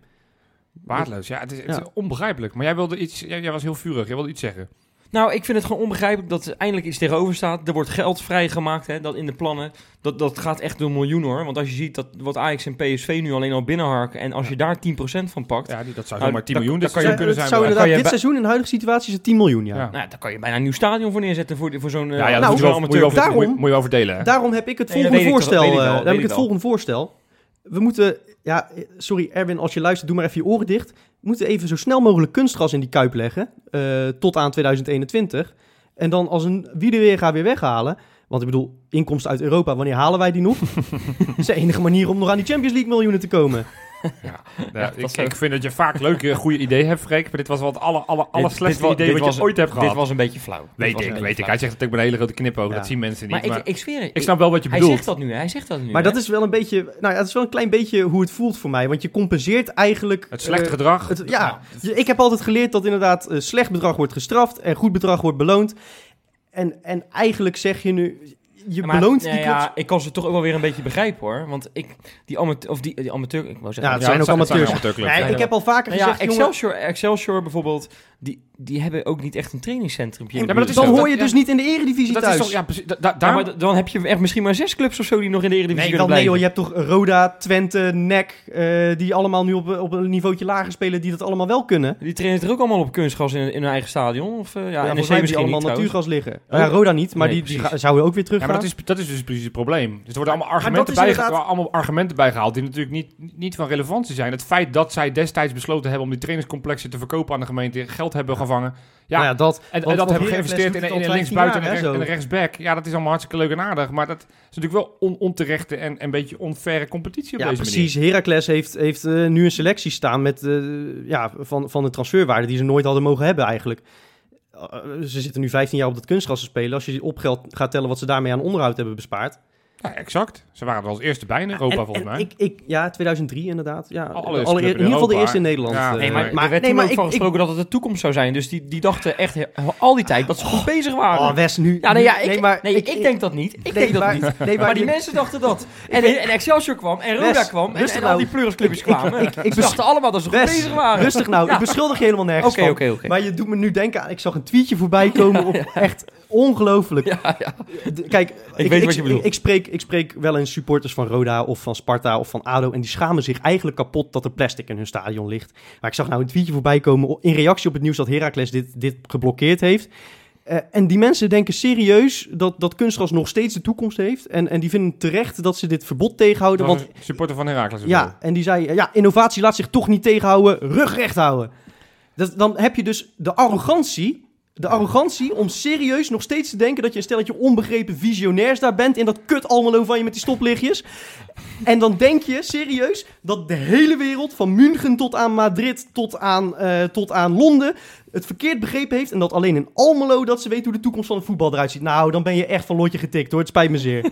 Waardeloos. Ja, het is, het is Ja. onbegrijpelijk. Maar jij wilde iets... Jij, jij was heel vurig. Jij wilde iets zeggen. Nou, ik vind het gewoon onbegrijpelijk dat er eindelijk iets tegenover staat. Er wordt geld vrijgemaakt hè, dat in de plannen. Dat, dat gaat echt door miljoenen hoor. Want als je ziet dat wat Ajax en PSV nu alleen al binnenharken. En als je daar 10% van pakt. Ja, dat zou Nou, zomaar 10 dat- miljoen dat dit kan je- kunnen zijn. zou inderdaad, dit seizoen in de huidige situatie is het 10 miljoen, ja. Ja. Nou, daar kan je bijna een nieuw stadion voor neerzetten voor, voor zo'n. eh, Ja, ja, dat Nou, moet, je wel, moet, je daarom- moet, je- moet je wel verdelen. Hè? Daarom heb ik het volgende voorstel. eh, heb ik het volgende voorstel. We moeten, ja, sorry Erwin, als je luistert, doe maar even je oren dicht. We moeten even zo snel mogelijk kunstgras in die kuip leggen, eh, tot aan 2021. En dan als een wie de weer gaat weer weghalen. Want ik bedoel, inkomsten uit Europa, wanneer halen wij die nog? dat is de enige manier om nog aan die Champions League miljoenen te komen. Ja, dat ik, ik vind dat je vaak leuke, goede ideeën hebt, Freek. Maar dit was wel het aller, aller, dit wa- idee dit wat was- je ooit hebt gehad. Dit was een beetje flauw. Weet ik, weet ik. Hij zegt het ook met een hele grote knipoog. Ja. Dat zien mensen niet. Maar, Maar, ik, ik zweer het. ik snap wel wat je Hij bedoelt. zegt dat nu, hij zegt dat nu. Maar hè? dat is wel een beetje, nou ja, het is wel een klein beetje hoe het voelt voor mij. Want je compenseert eigenlijk... Het slechte eh, gedrag. het- ja, je- ik heb altijd geleerd dat inderdaad eh, slecht bedrag wordt gestraft en goed bedrag wordt beloond. En, en eigenlijk zeg je nu, je Maar, beloont die clubs. ja, ik kan ze toch ook wel weer een beetje begrijpen hoor. Want ik, die amateur, of die, die amateur, ik wou zeggen, Ja, het zijn ook amateurs. amateurclubs. Ja. ik heb al vaker Nou ja, gezegd, jongen, Excelsior, Excelsior bijvoorbeeld, die, die hebben ook niet echt een trainingscentrum. Ja, maar dat is dan hoor dat- je ja. dus niet in de eredivisie Dat thuis. is toch, ja, precies. Da, da- Ja, daarom- maar dan heb je echt misschien maar zes clubs of zo die nog in de Eredivisie Nee, kunnen nee hoor, je hebt toch Roda, Twente, NEC, eh, die allemaal nu op, op een niveautje lager spelen, die dat allemaal wel kunnen. Die trainen er ook allemaal op kunstgras in, in hun eigen stadion? Of, eh, ja, Ja, volgens mij hebben die misschien allemaal niet natuurgas liggen. Ja, Roda niet, maar die, die zouden ook weer Ja, teruggaan. Dat is, dat is dus precies het probleem. Dus er worden allemaal argumenten, bij, inderdaad- allemaal argumenten bijgehaald die natuurlijk niet, niet van relevantie zijn. Het feit dat zij destijds besloten hebben om die trainingscomplexen te verkopen aan de gemeente, geld hebben gevangen. Ja, Nou ja, dat. en, want- en dat hebben geïnvesteerd in, in 15 linksbuiten en, jaar, rechtsback. Ja, dat is allemaal hartstikke leuk en aardig. Maar dat is natuurlijk wel on, onterechte en en een beetje onfaire competitie op Ja, deze precies. Heracles heeft, heeft eh, nu een selectie staan met, eh, ja, van, van de transferwaarde die ze nooit hadden mogen hebben eigenlijk. Eh, ze zitten nu 15 jaar op dat kunstgras te spelen. Als je op geld gaat tellen wat ze daarmee aan onderhoud hebben bespaard. Ja, exact. Ze waren er als eerste bij in Europa En- volgens en mij. Ik, ik, ja, 2003 inderdaad. Ja, club in ieder geval de eerste in Nederland. Ja, Nee, maar, maar- er werd nee, maar ook ik- van gesproken dat het de toekomst zou zijn. Dus die, die dachten echt al die tijd dat ze goed bezig waren. Oh, Wes, nu... ja, nee, ja, ik, nee, maar nee, ik, denk dat niet. Ik denk dat maar- niet. Nee, Maar die mensen dachten dat. En, en Excelsior kwam, en Roda Wes, kwam, en, en al nou. die pleurisclubjes kwamen. ik- dachten allemaal dat ze goed bezig waren. Rustig nou, ik beschuldig je helemaal nergens Oké, van. oké, oké. Maar je doet me nu denken aan... Ik zag een tweetje voorbij komen op echt ongelooflijk. Kijk, ik, weet wat je bedoelt. Ik, spreek, ik spreek wel eens supporters van Roda of van Sparta of van ADO... en die schamen zich eigenlijk kapot dat er plastic in hun stadion ligt. Maar ik zag nou een tweetje voorbij komen in reactie op het nieuws dat Heracles dit, dit geblokkeerd heeft... Eh, en die mensen denken serieus dat, dat kunstgras nog steeds de toekomst heeft. En, en die vinden terecht dat ze dit verbod tegenhouden. Want supporter van Heracles. of ja, en die zei, ja, innovatie laat zich toch niet tegenhouden, rug recht houden. Dat, dan heb je dus de arrogantie, de arrogantie om serieus nog steeds te denken dat je een stelletje onbegrepen visionairs daar bent in dat kut Almelo van je met die stoplichtjes. En dan denk je serieus dat de hele wereld, van München tot aan Madrid tot aan, eh, tot aan Londen, het verkeerd begrepen heeft. En dat alleen in Almelo dat ze weten hoe de toekomst van het voetbal eruit ziet. Nou, dan ben je echt van lotje getikt hoor, het spijt me zeer.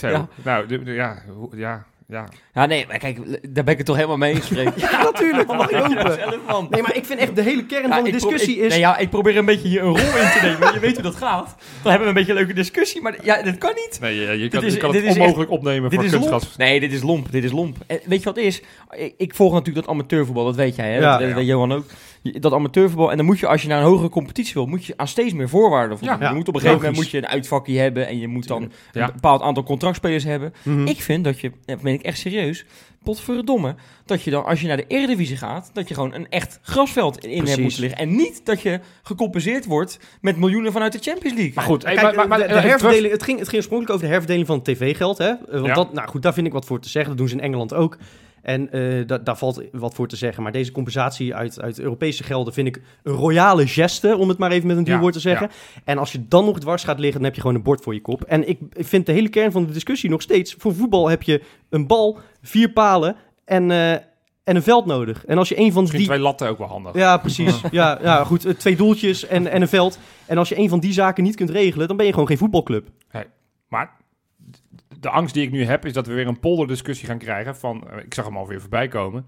Zo. Ja. Nou, ja, ja, ja. Ja, nee, maar kijk, daar ben ik het toch helemaal mee eens. Freek. Ja, natuurlijk, mag ik man. Nee, maar ik vind echt de hele kern Ja, van de discussie ik- is... Nee, ja, ik probeer een beetje hier een rol in te nemen. Je weet hoe dat gaat. Dan hebben we een beetje een leuke discussie. Maar ja, dat kan niet. Nee, je, je kan, is- je kan dit het is onmogelijk opnemen Dit voor is lomp. Nee, dit is lomp. Dit is lomp. En weet je wat het is? Ik, ik volg natuurlijk dat amateurvoetbal. Dat weet jij, hè? Ja. dat, dat Johan ook. Dat amateurvoetbal. En dan moet je, als je naar een hogere competitie wil, moet je aan steeds meer voorwaarden voldoen. Ja. Je moet op een gegeven moment moet je een uitvakje hebben. En je moet dan Ja. een bepaald aantal contractspelers hebben. Mhm. Ik vind dat je, dat meen ik echt serieus, potverdomme, dat je dan als je naar de Eredivisie gaat, dat je gewoon een echt grasveld in hebt moeten liggen. En niet dat je gecompenseerd wordt met miljoenen vanuit de Champions League. Maar goed, hey, Kijk, maar, maar, de, de maar, herverdeling, het, ging, het ging oorspronkelijk over de herverdeling van het tv-geld. Hè? Eh, Want Ja. dat, nou goed, daar vind ik wat voor te zeggen. Dat doen ze in Engeland ook. En eh, da- daar valt wat voor te zeggen. Maar deze compensatie uit, uit Europese gelden vind ik een royale geste, om het maar even met een duur Ja, woord te zeggen. En als je dan nog dwars gaat liggen, dan heb je gewoon een bord voor je kop. En ik ik vind de hele kern van de discussie nog steeds, voor voetbal heb je een bal, vier palen en, eh, en een veld nodig. En als je een van misschien die... twee latten ook wel handig. Ja, precies. Ja, ja goed. eh, Twee doeltjes en, en een veld. En als je een van die zaken niet kunt regelen, dan ben je gewoon geen voetbalclub. Maar de angst die ik nu heb, is dat we weer een polderdiscussie gaan krijgen van, eh, ik zag hem alweer voorbij komen,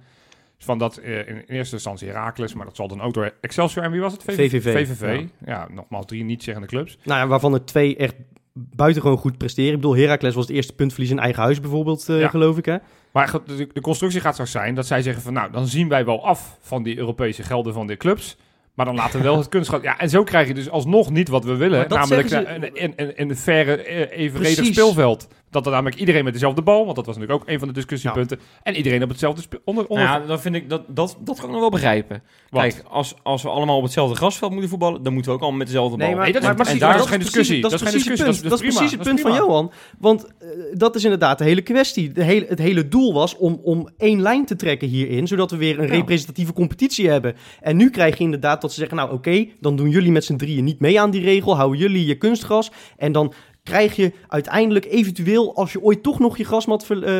van dat eh, in eerste instantie Heracles, maar dat zal dan ook door Excelsior en wie was het? VVV. VVV. Ja. nogmaals drie niet-zeggende clubs. Nou ja, waarvan er twee echt buitengewoon goed presteren. Ik bedoel, Heracles was het eerste puntverlies in eigen huis bijvoorbeeld, eh, Ja. geloof ik. Hè? Maar de, de constructie gaat zo zijn dat zij zeggen van, nou, dan zien wij wel af van die Europese gelden van de clubs. Maar dan laten we wel het kunstgras... Ja, en zo krijg je dus alsnog niet wat we willen. Namelijk ze- een, een, een, een faire, evenredig Precies. speelveld. Dat er namelijk iedereen met dezelfde bal... Want dat was natuurlijk ook een van de discussiepunten. En iedereen op hetzelfde... onder, onder, Nou ja, dan vind ik dat, dat, dat kan ik nog wel begrijpen. Wat? Kijk, als, als we allemaal op hetzelfde grasveld moeten voetballen, dan moeten we ook allemaal met dezelfde bal. Nee, dat is- En- maar daar dat is geen discussie. Dat is Dat geen precies het discussie, punt, dat is- dat dat precies het punt dat van Johan. Want eh, dat is inderdaad de hele kwestie. De hele, het hele doel was om, om één lijn te trekken hierin, zodat we weer een Ja. representatieve competitie hebben. En nu krijg je inderdaad dat ze zeggen, nou oké, dan doen jullie met z'n drieën niet mee aan die regel, houden jullie je kunstgras. En dan krijg je uiteindelijk eventueel, als je ooit toch nog je grasmat ver- eh,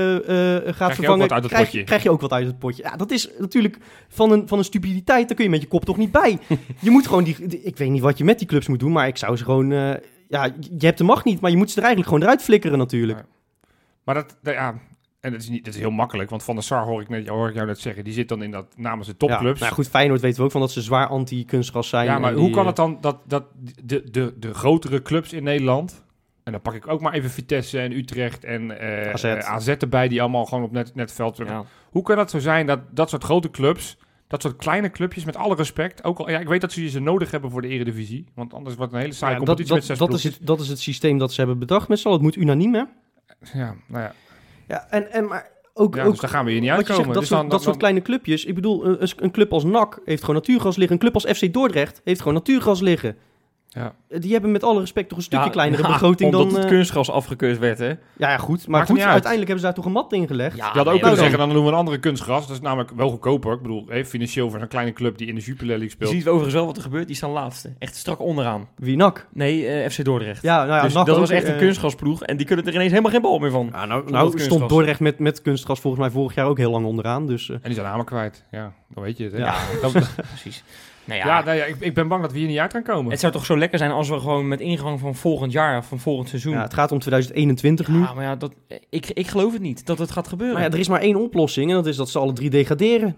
gaat ook vervangen, krijg. Je, krijg je ook wat uit het potje. Ja, dat is natuurlijk van een, van een stupiditeit, daar kun je met je kop toch niet bij. je moet gewoon die, die- ik weet niet wat je met die clubs moet doen, maar ik zou ze gewoon, ja, je hebt de macht niet, maar je moet ze er eigenlijk gewoon eruit flikkeren natuurlijk. Ja. Maar dat, dat- ja, en dat is, niet, dat is heel makkelijk, want Van der Sar hoor ik, net, hoor ik jou net zeggen, die zit dan in dat namens de topclubs. Ja, nou goed, Feyenoord weten we ook van dat ze zwaar anti-kunstgras zijn. Ja, maar hoe kan het dan dat, dat de, de, de grotere clubs in Nederland, en dan pak ik ook maar even Vitesse en Utrecht en eh, AZ. eh, AZ erbij, die allemaal gewoon op net, net veld Ja. Hoe kan dat zo zijn dat dat soort grote clubs, dat soort kleine clubjes, met alle respect, ook al, ja, ik weet dat ze ze nodig hebben voor de eredivisie, want anders wordt het een hele saaie ja, dat, competitie dat, met zes dat, is het, dat is het systeem dat ze hebben bedacht met z'n allen. Het moet unaniem, hè? Ja, nou ja, Ja, en, en maar ook... ja ook dus daar gaan we hier niet uitkomen. zegt, dat, dus soort, dan, dat dan- soort kleine clubjes. Ik bedoel, een, een club als NAC heeft gewoon natuurgas liggen. Een club als FC Dordrecht heeft gewoon natuurgas liggen. Ja. Die hebben met alle respect toch een stukje Ja, kleinere ja, begroting omdat dan... het eh, kunstgras afgekeurd werd, hè? ja, ja, goed. Maar goed, uiteindelijk hebben ze daar toch een mat in gelegd. Ja, Je had ook nee, kunnen dan- zeggen, dan doen we een andere kunstgras. Dat is namelijk wel goedkoper. Ik bedoel, hey, financieel voor zo'n kleine club die in de Jupiler League Je speelt. ziet overigens wel wat er gebeurt. Die staan laatste. Echt strak onderaan. Wie NAC? Nee, eh, FC Dordrecht. Ja, nou ja, dus NAC dat was echt een eh, kunstgrasploeg. En die kunnen er ineens helemaal geen bal meer van. Ja, nou, nou kunstgras. stond Dordrecht met, met kunstgras volgens mij vorig jaar ook heel lang onderaan. Dus eh, En die zijn namen kwijt. Ja, dan weet je het. Hè? Ja. Dat- Precies. Nou ja, ja, nou ja ik, ik ben bang dat we hier niet uit gaan komen. het zou toch zo lekker zijn als we gewoon met ingang van volgend jaar, of van volgend seizoen... ja, het gaat om 2021 nu. Ja, maar ja, dat, ik, ik geloof het niet dat het gaat gebeuren. Maar ja, er is maar één oplossing en dat is dat ze alle drie degraderen.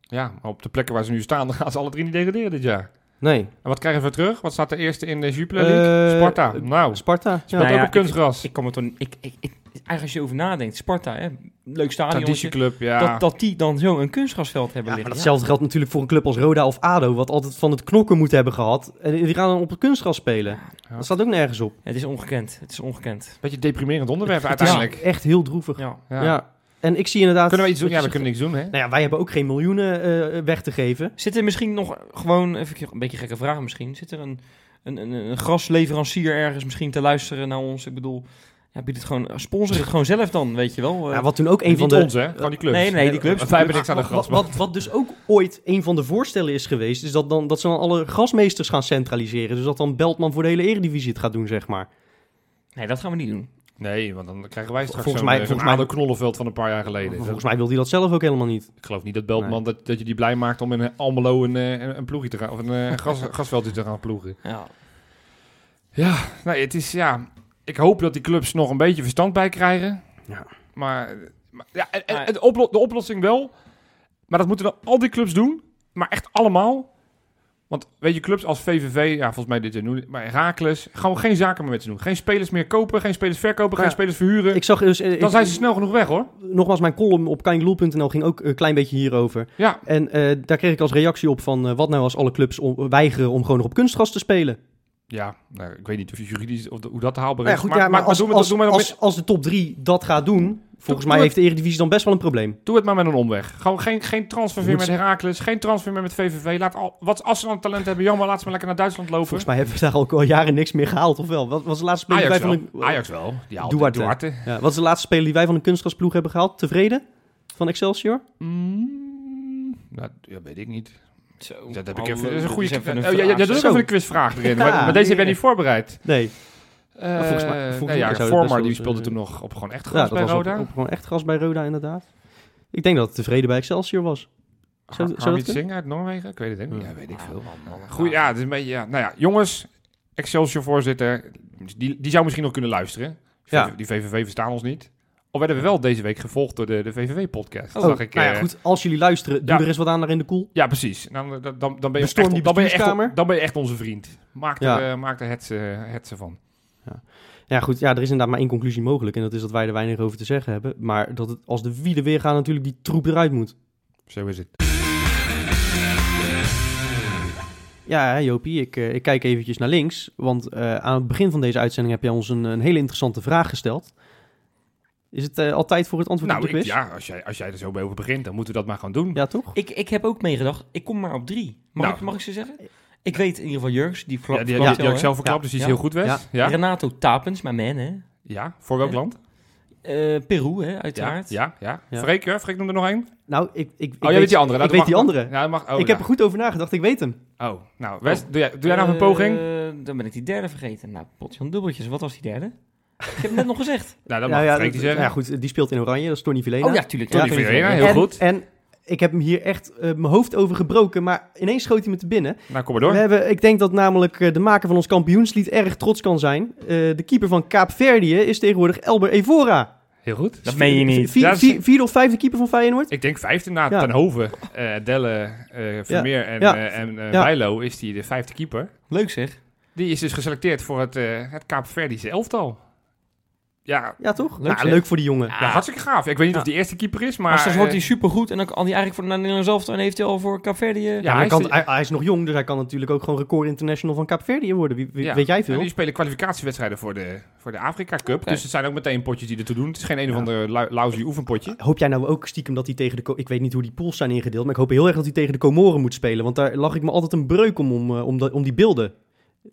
Ja, maar op de plekken waar ze nu staan, dan gaan ze alle drie niet degraderen dit jaar. Nee. En wat krijgen we terug? Wat staat de eerste in de Jupiler League? Eh, Sparta. Nou, Sparta. speelt Ja. Nou ook ja, op kunstgras. Ik, ik, ik, eigenlijk als je over nadenkt, Sparta, hè, leuk stadion. Traditieclub, ja. Dat, dat die dan zo een kunstgrasveld hebben Ja, maar liggen. datzelfde geldt natuurlijk voor een club als Roda of ADO, wat altijd van het knokken moet hebben gehad. En die gaan dan op het kunstgras spelen. Ja. Dat staat ook nergens op. Het is ongekend. Het is ongekend. Beetje deprimerend onderwerp Het uiteindelijk. echt heel droevig. Ja. Ja. Ja. En ik zie inderdaad... Kunnen we iets doen? Ja, we kunnen niks doen, hè? Nou ja, wij hebben ook geen miljoenen eh, weg te geven. Zit er misschien nog gewoon, even een beetje gekke vraag misschien, zit er een, een, een, een grasleverancier ergens misschien te luisteren naar ons? Ik bedoel, ja, bied het gewoon, sponsor het gewoon zelf dan, weet je wel. Ja, Eh, wat toen ook een van de... ons, hè? Gewoon die clubs. Nee, nee, die clubs. Wij hebben niks aan de Wat, gras. wat, wat dus ook ooit een van de voorstellen is geweest, is dat, dan, dat ze dan alle grasmeesters gaan centraliseren. Dus dat dan Beltman voor de hele eredivisie het gaat doen, zeg maar. nee, dat gaan we niet doen. Nee, want dan krijgen wij straks Volgens mij- eh, volgens mij- knollenveld van een paar jaar geleden. Volgens mij wil hij dat zelf ook helemaal niet. Ik geloof niet dat Beltman dat, dat je die blij maakt om in eh, Almelo een, eh, een, een ploegje te gaan, of een gras, grasveldje te gaan ploegen. Ja. Ja, nee, het is ja. Ik hoop dat die clubs nog een beetje verstand bij krijgen. Ja. Maar, maar ja, en, en- en de, oplo- de oplossing wel. Maar dat moeten dan al die clubs doen. Maar echt allemaal. Want weet je, clubs als VVV, ja, volgens mij dit jaar nu, maar Herakles, gewoon geen zaken meer met ze doen. Geen spelers meer kopen, geen spelers verkopen, geen spelers verhuren. Ik zag dus... eh, dan ik- zijn ze snel genoeg weg, hoor. Nogmaals, mijn column op kindloel.nl ging ook een klein beetje hierover. Ja, En eh, daar kreeg ik als reactie op van... eh, wat nou als alle clubs om- weigeren om gewoon nog op kunstgras te spelen? Ja nou, ik weet niet of juridisch of de- hoe dat haalbaar Nou is. ja, goed, ja, maar, als, als, maar als, als de top 3 dat gaat doen... Volgens doe mij heeft de Eredivisie dan best wel een probleem. Doe het maar met een omweg. Gewoon geen, geen transfer meer met Herakles, geen transfer meer met VVV. Laat al, wat, als ze dan talent hebben, jammer, laat ze maar lekker naar Duitsland lopen. Volgens mij hebben we daar al, al jaren niks meer gehaald, of wel? Wat was de laatste speler die wij wel. van een... Ajax wel. Die haalt Duarte. Duarte. Ja, wat is de laatste speler die wij van een kunstgrasploeg hebben gehaald? Tevreden? Van Excelsior? Mm, nou, weet ik niet. Zo. Dat heb ik Oh, even. Dat is een goede een Oh, ja, ja, doe ook even een quizvraag erin. maar, Ja. maar deze heb jij niet voorbereid. Nee. Eh, volgens mij- volgens nee, mij ja, die speelde toen nog op gewoon echt Ja, gras dat bij was op, Roda. op gewoon echt gras bij Roda, inderdaad. Ik denk dat het tevreden bij Excelsior was. Zou- kunnen? Singh uit Noorwegen? Ik weet het niet. Ja. Ja, weet ik veel. man, man. Goed, ja, het is een beetje, ja. Nou ja, jongens, Excelsior voorzitter, die, die zou misschien nog kunnen luisteren. Ja. Die VVV verstaan ons niet. Al werden we wel deze week gevolgd door de, de VVV-podcast. Oh, zag ik, nou ja, eh, goed. Als jullie luisteren, doe ja. er eens wat aan naar in de koel. Ja, precies. Dan, dan, dan, dan ben je Bestorm echt, dan ben je echt, bestuurskamer. dan ben je echt onze vriend. Maak er, Ja. eh, maak er het, van. Ja, goed. Ja, er is inderdaad maar één conclusie mogelijk. En dat is dat wij er weinig over te zeggen hebben. Maar dat het, als de wielen weer gaan, natuurlijk die troep eruit moet. Zo is het. Ja, Jopie, ik, eh, ik kijk eventjes naar links. Want aan het begin van deze uitzending heb jij ons een, een hele interessante vraag gesteld. Is het eh, al tijd voor het antwoord Nou, op de ik, quiz? ja, als jij, als jij er zo bij over begint, dan moeten we dat maar gaan doen. Ja, toch? Ik, ik heb ook meegedacht, ik kom maar op drie. Mag, Nou. ik, mag ik ze zeggen? Ik weet in ieder geval Jurks, die Ja, die, die, verklapt die, had ik zelf verklapt, dus die is Ja. heel goed, Wes. Ja. Ja. hè? Renato Tapens, mijn man, hè? Ja, voor welk Ja. land? Eh, Peru, hè, uiteraard. Ja, ja. Ja. Freek, hè? Freek noemde er nog één. Nou, ik, ik, ik Oh, jij weet die andere. Ik Dat weet mag- die andere. Ja, mag. Oh, ik ja. heb er goed over nagedacht. Ik weet hem. Oh, nou, West, doe, jij, doe jij nou een poging? Eh, dan ben ik die derde vergeten. Nou, potje dubbeltjes. Wat was die derde? Ik heb het net nog gezegd. Nou, dat Ja, mag ja, dat- zeggen. ja, goed. Die speelt in Oranje. Dat is Tony Vilena. Oh ja, tuurlijk. Tony Ja. heel en, goed. En ik heb hem hier echt eh, mijn hoofd over gebroken. Maar ineens schoot hij me te binnen. Nou, kom maar door. We hebben, ik denk dat namelijk eh, de maker van ons kampioenslied erg trots kan zijn. Eh, de keeper van Kaapverdië is tegenwoordig Elber Evora. Heel goed. Dat meen je niet. Vier, Ja, dat is- vier- vierde of vijfde keeper van Feyenoord? Ik denk vijfde na Ja. Ten Hoven, eh Delle, eh, Vermeer en, Ja. eh, en eh, Ja. Bijlo is die de vijfde keeper. Leuk zeg. Die is dus geselecteerd voor het, eh het Kaapverdische elftal. Ja, Ja, toch? Leuk, Leuk, zeg. leuk voor die jongen. ja, hartstikke gaaf. Ik weet niet Ja. of die eerste keeper is, maar... Maar straks wordt hij eh, supergoed en dan kan hij eigenlijk voor naar Nederland zelf en heeft hij al voor Caverdië. Ja, Ja, hij, hij kan, de- hij, hij is nog jong, dus hij kan natuurlijk ook gewoon record international van Kaapverdië worden. Wie, wie- ja. Weet jij En veel? die spelen kwalificatiewedstrijden voor de, voor de Afrika Cup. Dus het zijn ook meteen potjes die ertoe doen. Het is geen een of ander lousy oefenpotje. Hoop jij nou ook stiekem dat hij tegen de... Ik weet niet hoe die pools zijn ingedeeld, maar ik hoop heel erg dat hij tegen de Comoren moet spelen. Want daar lag ik me altijd een breuk om, om, eh, om die beelden.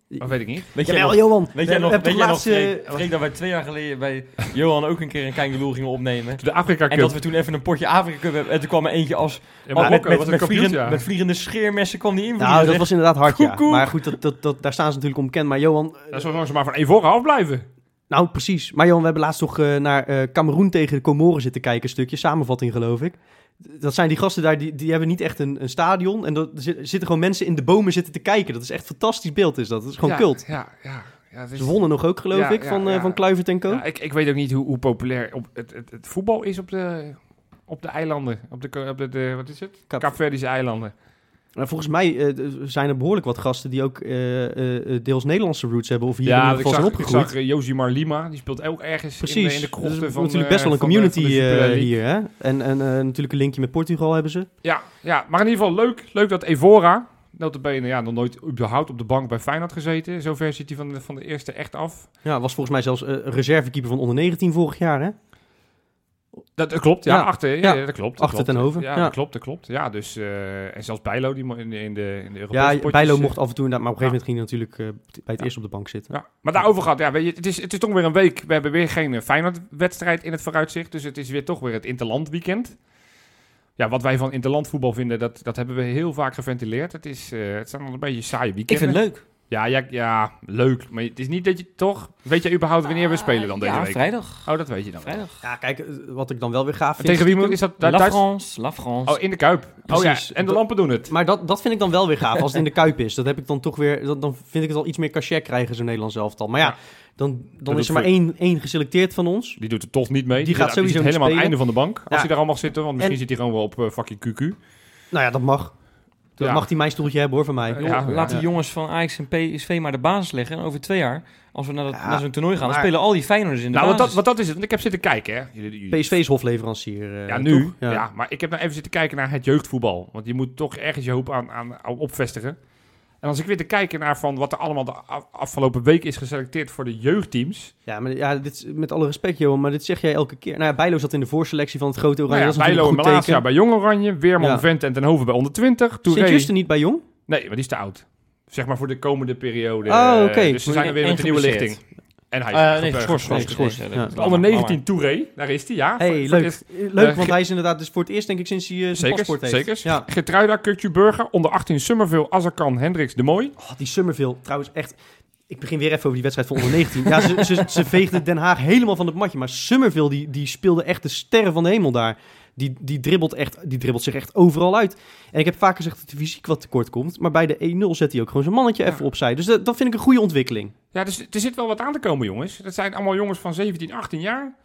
Dat weet ik niet. Weet jij nog, Johan. weet We- jij nog, we hebben weet jij nog Freek, eh, Freek, dat wij twee jaar geleden bij Johan ook een keer een Kangeloel gingen opnemen. De Afrika En Cup. dat we toen even een potje Afrika Cup hebben. En toen kwam er eentje als... Ja, met, Marokko met, met, vliegende, ja. met vliegende scheermessen kwam die in. Nou, dat was inderdaad hard, ja. Maar goed, dat, dat, dat, daar staan ze natuurlijk om bekend. Maar Johan... Dat is wel maar van Evora afblijven. Nou, precies. Maar Johan, we hebben laatst toch eh, naar eh Cameroen tegen de Comoren zitten kijken. Een stukje, samenvatting geloof ik. Dat zijn die gasten daar, die, die hebben niet echt een, een stadion. En er zi- zitten gewoon mensen in de bomen zitten te kijken. Dat is echt een fantastisch beeld is dat. Dat is gewoon ja, cult. Ja, ja. ja is- Ze wonnen nog ook, geloof Ja, ik, van, ja. van Kluivert en Co. Ja, ik, ik weet ook niet hoe, hoe populair op het, het, het voetbal is op de, op de eilanden. Op de, op de, de- wat is het? Kap- Kaapverdische eilanden. Maar volgens mij eh, zijn er behoorlijk wat gasten die ook eh, eh, deels Nederlandse roots hebben. Of hier in ieder ik geval zijn ik opgegroeid. zag uh, Josimar Lima. Die speelt ook ergens in de, Precies. in de Dat krochten is van natuurlijk best wel een community hier. Hè? En, en natuurlijk een linkje met Portugal hebben ze. Ja, ja, maar in ieder geval leuk, leuk dat Evora, notabene, ja, nog nooit überhaupt op de bank bij Feyenoord gezeten. Zover zit hij van de, van de eerste echt af. Ja, was volgens mij zelfs reservekeeper van onder 19 vorig jaar. Hè? Dat, dat klopt, ja, Ja, achter, ja, ja. dat klopt. dat Achter ten Hoven, Ja, dat klopt, dat klopt. Ja, dus, eh, en zelfs Bijlo die in de, in de, in de Europese Ja, potjes, Bijlo eh, mocht af en toe inderdaad, maar op een gegeven moment ging hij natuurlijk eh, bij het eerst op de bank zitten. Ja, maar daarover gaat, ja, weet je, het is, het is toch weer een week. We hebben weer geen Feyenoord-wedstrijd in het vooruitzicht. Dus het is weer toch weer het Interland weekend. Ja, wat wij van Interland voetbal vinden, dat, dat hebben we heel vaak geventileerd. Het, is, het zijn al een beetje saaie Ik weekenden. vind het leuk. Ja, ja, ja, leuk. Maar het is niet dat je toch... Weet je überhaupt wanneer we spelen dan deze ja, week? vrijdag. Oh, dat weet je dan. wel. Vrijdag. Ja, kijk, eh, wat ik dan wel weer gaaf vind... tegen wie moet, is dat? La? France, La France. Oh, in de Kuip. Oh Precies. ja, en de Dat- lampen doen het. Maar dat, dat vind ik dan wel weer gaaf, als het in de Kuip is. Dat heb ik dan toch weer... Dan, dan vind ik het al iets meer cachet krijgen, zo'n Nederlands elftal. Maar ja, Ja. dan, dan is er maar één, één geselecteerd van ons. Die doet er toch niet mee. Die gaat zit- sowieso helemaal aan het einde van de bank. Als Ja. hij daar al mag zitten. Want misschien En- zit hij gewoon wel op eh, fucking QQ. Nou ja, dat mag. Dat Ja. mag hij mijn stoeltje hebben hoor, van mij. Ja, laat die jongens van Ajax en PSV maar de basis leggen. En over twee jaar, als we naar, dat, Ja, naar zo'n toernooi gaan, dan spelen al die Feyenoorders in de Nou, want dat, basis. want dat is het. Want ik heb zitten kijken, hè. Jullie- jullie- PSV is hofleverancier. eh, Ja, nu. toch? Ja. maar ik heb nou even zitten kijken naar het jeugdvoetbal. Want je moet toch ergens je hoop aan, aan, aan opvestigen. En als ik weer te kijken naar van wat er allemaal de af- afgelopen week is geselecteerd voor de jeugdteams. Ja, maar ja, dit, is- met alle respect, Johan, maar dit zeg jij elke keer. Nou ja, Bijlo zat in de voorselectie van het grote Oranje. Nou ja, Bijlo en Malasia teken. bij Jong Oranje. Weerman, Ja. Vent en Ten Hoven bij onder 20. Touré. Sint-Juste niet bij Jong? Nee, maar die is te oud. Zeg maar voor de komende periode. Oh, oké. Dus ze zijn er weer met een nieuwe lichting. En hij Eh, is nee, gebeurd. geschorst. Nee, geschorst, ja, onder laat maar. 19 Touré, daar is hij, ja. hey, leuk. leuk, Eh, want hij is inderdaad dus voor het eerst denk ik sinds hij eh, zijn paspoort heeft. zeker. Ja. Getruida, Kukju Burger, onder 18 Summerville, Azarkan, Hendricks, De Mooi. Oh, die Summerville, trouwens echt... Ik begin weer even over die wedstrijd van onder 19. Ja, ze, ze, ze veegden Den Haag helemaal van het matje. Maar Summerville, die, die speelde echt de sterren van de hemel daar. Die, die, dribbelt echt, die dribbelt zich echt overal uit. En ik heb vaak gezegd dat de fysiek wat tekort komt. Maar bij de 1-0 zet hij ook gewoon zijn mannetje Ja. even opzij. Dus dat, dat vind ik een goede ontwikkeling. Ja, dus er zit wel wat aan te komen, jongens. Dat zijn allemaal jongens van 17, 18 jaar.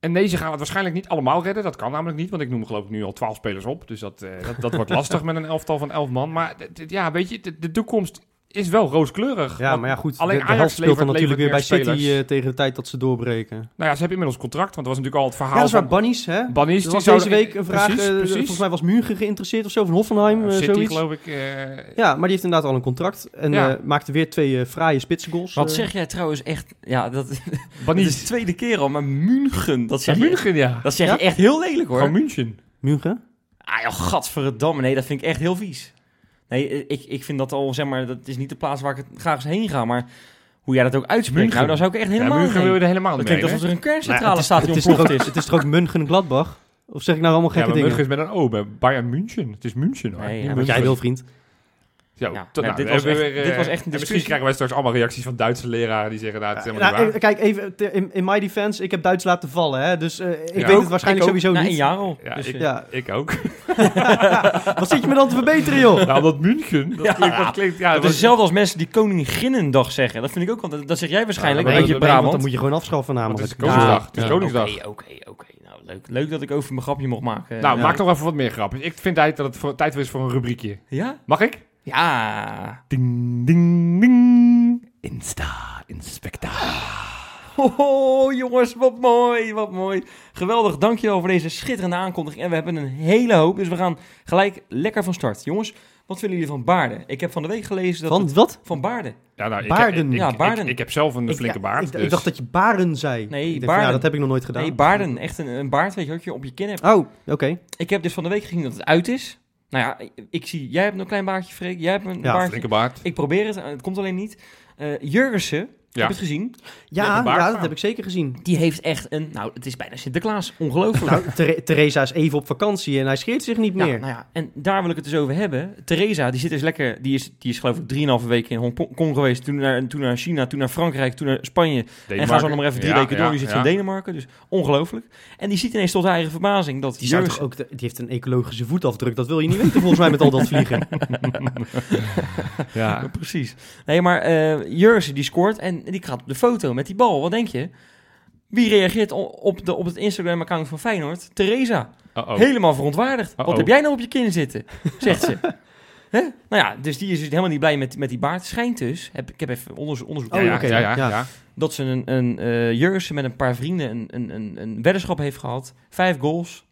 En nee, ze gaan het waarschijnlijk niet allemaal redden. Dat kan namelijk niet, want ik noem geloof ik nu al 12 spelers op. Dus dat, eh, dat, dat wordt lastig met een elftal van 11 man. Maar ja, weet je, de, de toekomst is wel rooskleurig. Ja, maar ja goed. alleen de, de Ajax helft speelt dan natuurlijk weer bij meer City spelers. eh, tegen de tijd dat ze doorbreken. Nou ja, ze hebben inmiddels contract, want dat was natuurlijk al het Ja, verhaal dat is waar van... Bunnies, hè? Bannies, Er die deze week een vraag. Precies, eh, precies. Volgens mij was München geïnteresseerd of zo, van Hoffenheim, eh, City, zoiets. geloof ik. eh, Ja, maar die heeft inderdaad al een contract. En Ja. maakte weer twee fraaie spitsengoals. Wat zeg jij trouwens echt... Ja, dat, dat is de tweede keer al, maar München, dat Ja, zeg, je, München, ja. dat zeg Ja? je echt heel lelijk hoor. Gewoon München. München? Ah joh, gadverdamme. Nee, dat vind ik echt heel vies. Nee, ik, ik vind dat al, zeg maar, dat is niet de plaats waar ik het graag eens heen ga. Maar hoe jij dat ook uitspreekt, München. nou, dan zou ik echt helemaal ja, nu wil je er helemaal Dat niet klinkt alsof er een ja, kerncentrale staat die het is toch ontploft ook- is. Het is toch ook München-Gladbach? Of zeg ik nou allemaal Ja, gekke maar dingen? München is met een O, bij Bayern München. Het is München hoor. Nee, ja, Wat München. jij wil, vriend. Ja, nou, dit we was echt- weer, dit eh, was echt een en Misschien discussie. krijgen wij straks allemaal reacties van Duitse leraren die zeggen, nou, het is helemaal Nou, niet eh, waar. kijk, even in, in my defense, ik heb Duits laten vallen, hè? dus eh, ik Ja. weet Ook, het waarschijnlijk Ik ook, sowieso na niet. een jaar al. Ja, Dus, ik, eh, Ja. ik ook. Wat zit je me dan te verbeteren, joh? Nou, dat München, dat Ja. klinkt, dat klinkt, ja, Dat dat is hetzelfde als mensen die Koninginnendag zeggen. Dat vind ik ook, want dat, dat zeg jij waarschijnlijk Ja, een maar beetje dat- Nee, Brabant. want dan moet je gewoon afschaffen namelijk. het is Koningsdag. Het is Koningsdag. Oké, oké, oké. Nou, leuk. leuk dat ik over mijn grapje mocht maken. Nou, Ja. maak nog even wat meer grapjes. Ik vind tijd dat het voor, tijd is voor een rubriekje. Ja? Mag ik? Ja. Ding, ding, ding. Insta, inspecta. Oh, jongens, wat mooi, wat mooi. Geweldig, dankjewel voor deze schitterende aankondiging. En we hebben een hele hoop, dus we gaan gelijk lekker van start. Jongens, wat vinden jullie van baarden? Ik heb van de week gelezen dat... Van het- wat? van baarden. Ja, nou, ik, Baarden. Ik, ik, Ja, baarden. Ik, heb zelf een flinke baard. Ik, dus- ik dacht dat je baren zei. Nee, baarden. Ja, dat heb ik nog nooit gedaan. Nee, baarden. Echt een, een baard, weet je, wat je op je kin hebt. Oh, oké. Ik heb dus van de week gezien dat het uit is. Nou ja, ik, zie... Jij hebt een klein baardje, Freek. Jij hebt een Ja, baardje. flinke baard. Ik probeer het, het komt alleen niet. Eh Jurgensen, heb je het gezien? Ja, ja, dat heb ik zeker gezien. Die heeft echt een... Nou, het is bijna Sinterklaas. Ongelooflijk. Nou, Ther- Theresa is even op vakantie en hij scheert zich niet Ja, meer. nou ja, en daar wil ik het dus over hebben. Theresa, die zit dus lekker, die is, die is geloof ik drieënhalve weken in Hongkong geweest. Toen naar, toen naar China, toen naar Frankrijk, toen naar Spanje. En gaan zo nog maar even drie Ja, weken door. Die zit ja. in Denemarken, dus ongelooflijk. En die ziet ineens tot haar eigen verbazing dat Die, zou Jurgensen- toch ook de- die heeft een ecologische voetafdruk. Dat wil je niet weten volgens mij met al dat vliegen. Ja. Ja, precies. Nee, maar eh Jurgensen die scoort en die gaat op de foto met die bal. Wat denk je? Wie reageert op, de, op het Instagram-account van Feyenoord? Theresa. Helemaal verontwaardigd. Wat heb jij nou op je kin zitten? Zegt ze. Hè? Nou ja, dus die is dus helemaal niet blij met, met die baard. Schijnt dus, heb, ik heb even onderzoek, onderzoek Ja, Oh, ja, ja, ja, ja. ja. dat ze een, een eh Jurgensen met een paar vrienden een, een, een, een weddenschap heeft gehad. Vijf goals.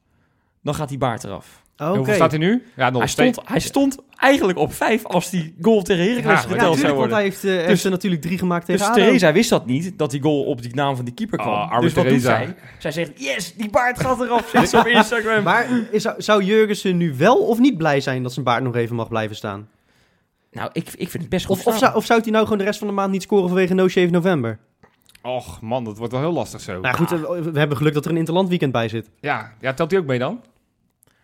Dan gaat die baard eraf. Oké. Hoeveel staat hij nu? Ja, nog Hij stond, hij stond eigenlijk op vijf als die goal tegen Heracles Ja, Ja, geteld zou worden. hij heeft, eh, heeft er natuurlijk drie gemaakt Dus tegen ADO. Theresa wist dat niet, dat die goal op die naam van die keeper kwam. Oh, dus wat doet zij? Zij zegt, yes, die baard gaat eraf. Zegt ze op Instagram. Maar is, zou Jurgensen nu wel of niet blij zijn dat zijn baard nog even mag blijven staan? nou, ik, ik vind het best goed Of, of, zou, of zou hij nou gewoon de rest van de maand niet scoren vanwege No Shave November? Och man, dat wordt wel heel lastig zo. Nou goed, we hebben geluk dat er een interland weekend bij zit. Ja, ja, telt hij ook mee dan?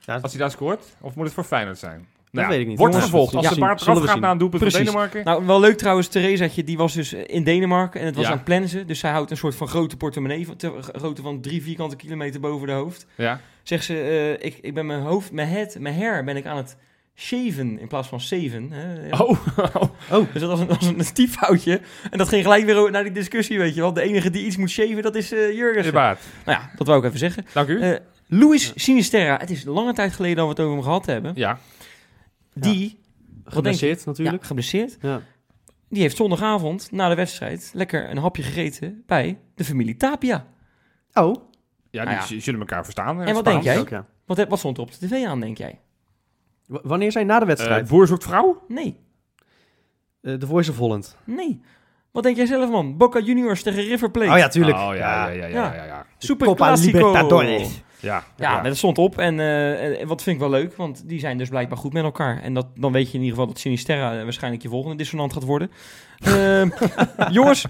Ja, Als hij daar scoort? Of moet het voor Feyenoord zijn? Nou, weet ik niet. Wordt gevolgd. Als ja, de baard zullen eraf we gaat zien. na een doelpunt van. Denemarken. Nou, wel leuk trouwens, Theresaatje, die was dus in Denemarken en het was Ja. aan het plannen. Dus zij houdt een soort van grote portemonnee, van, te- grootte van drie vierkante kilometer boven de hoofd. ja. Zegt ze, eh, ik, ik ben mijn hoofd, mijn head, mijn hair ben ik aan het shaven in plaats van zeven. Hè? Oh, Oh, Dus dat was een, dat was een typfoutje. En dat ging gelijk weer naar die discussie, weet je wel. De enige die iets moet shaven, dat is eh de Jurgensen. baard. Nou ja, dat wou ik even zeggen. Dank u. Eh Luis Sinisterra, het is lange tijd geleden dat we het over hem gehad hebben. ja. Die, geblesseerd Ja, natuurlijk. geblesseerd. Ja. Die heeft zondagavond na de wedstrijd lekker een hapje gegeten bij de familie Tapia. Oh, Ja, Nou die zullen elkaar verstaan. En wat denk jij? ook, ja. Wat, wat stond er op de tv aan, denk jij? W- wanneer zijn na de wedstrijd? Uh, boer zoekt vrouw? Nee, Eh, The Voice of Holland. nee. Wat denk jij zelf, man? Boca Juniors tegen River Plate. Oh ja, tuurlijk. Oh, ja, ja, ja, ja, ja, ja. Super Copa Classico. Libertadores. Ja, Ja, dat stond op. En eh, en wat vind ik wel leuk, want die zijn dus blijkbaar goed met elkaar. En dat, dan weet je in ieder geval dat Sinisterra eh, waarschijnlijk je volgende dissonant gaat worden. Ehm, jongens,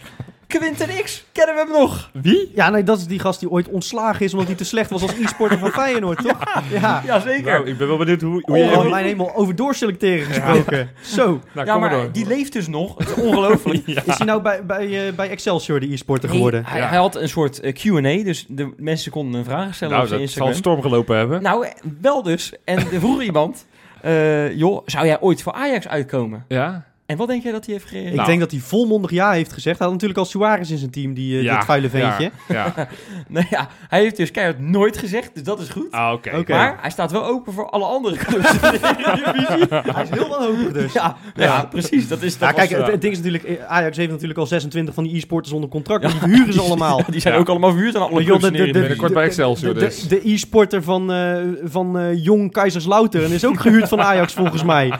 Quinten X, kennen we hem nog? Wie? Ja, nee, dat is die gast die ooit ontslagen is omdat hij te slecht was als e-sporter van Feyenoord, toch? Ja. Jazeker. Nou, ik ben wel benieuwd hoe, hoe je... Oh, mijn hemel, over doorselecteren gesproken. Zo. Nou, ja, maar maar door. die leeft dus nog. Het is ongelooflijk. Is hij nou bij, bij, eh, bij Excelsior de e-sporter geworden? Hij, Ja. hij had een soort eh, Q&A, dus de mensen konden een vraag stellen Nou, op zijn dat zal Instagram. storm gelopen hebben. Nou, eh, wel dus. En er vroeg iemand, eh, joh, zou jij ooit voor Ajax uitkomen? Ja? En wat denk jij dat hij heeft gereageerd? Ik Nou. denk dat hij volmondig ja heeft gezegd. Hij had natuurlijk al Suarez in zijn team, die, eh, Ja, dat vuile ventje. Ja. ja. Nou ja, hij heeft dus keihard nooit gezegd, dus dat is goed. Ah, oké. Maar hij staat wel open voor alle andere clubs in de Eredivisie. Hij is heel wanhopig dus. Ja, ja, precies. Dat is dat Ja, kijk, was, het, eh, het ding is natuurlijk, eh, Ajax heeft natuurlijk al 26 van die e-sporters onder contract. Die verhuren ze allemaal. die zijn Ja. ook allemaal verhuurd aan alle clubs de Eredivisie. Binnenkort bij Excelsior de, de- dus. de e-sporter van, eh, van eh, Jong Kaiserslautern is ook gehuurd van Ajax volgens mij.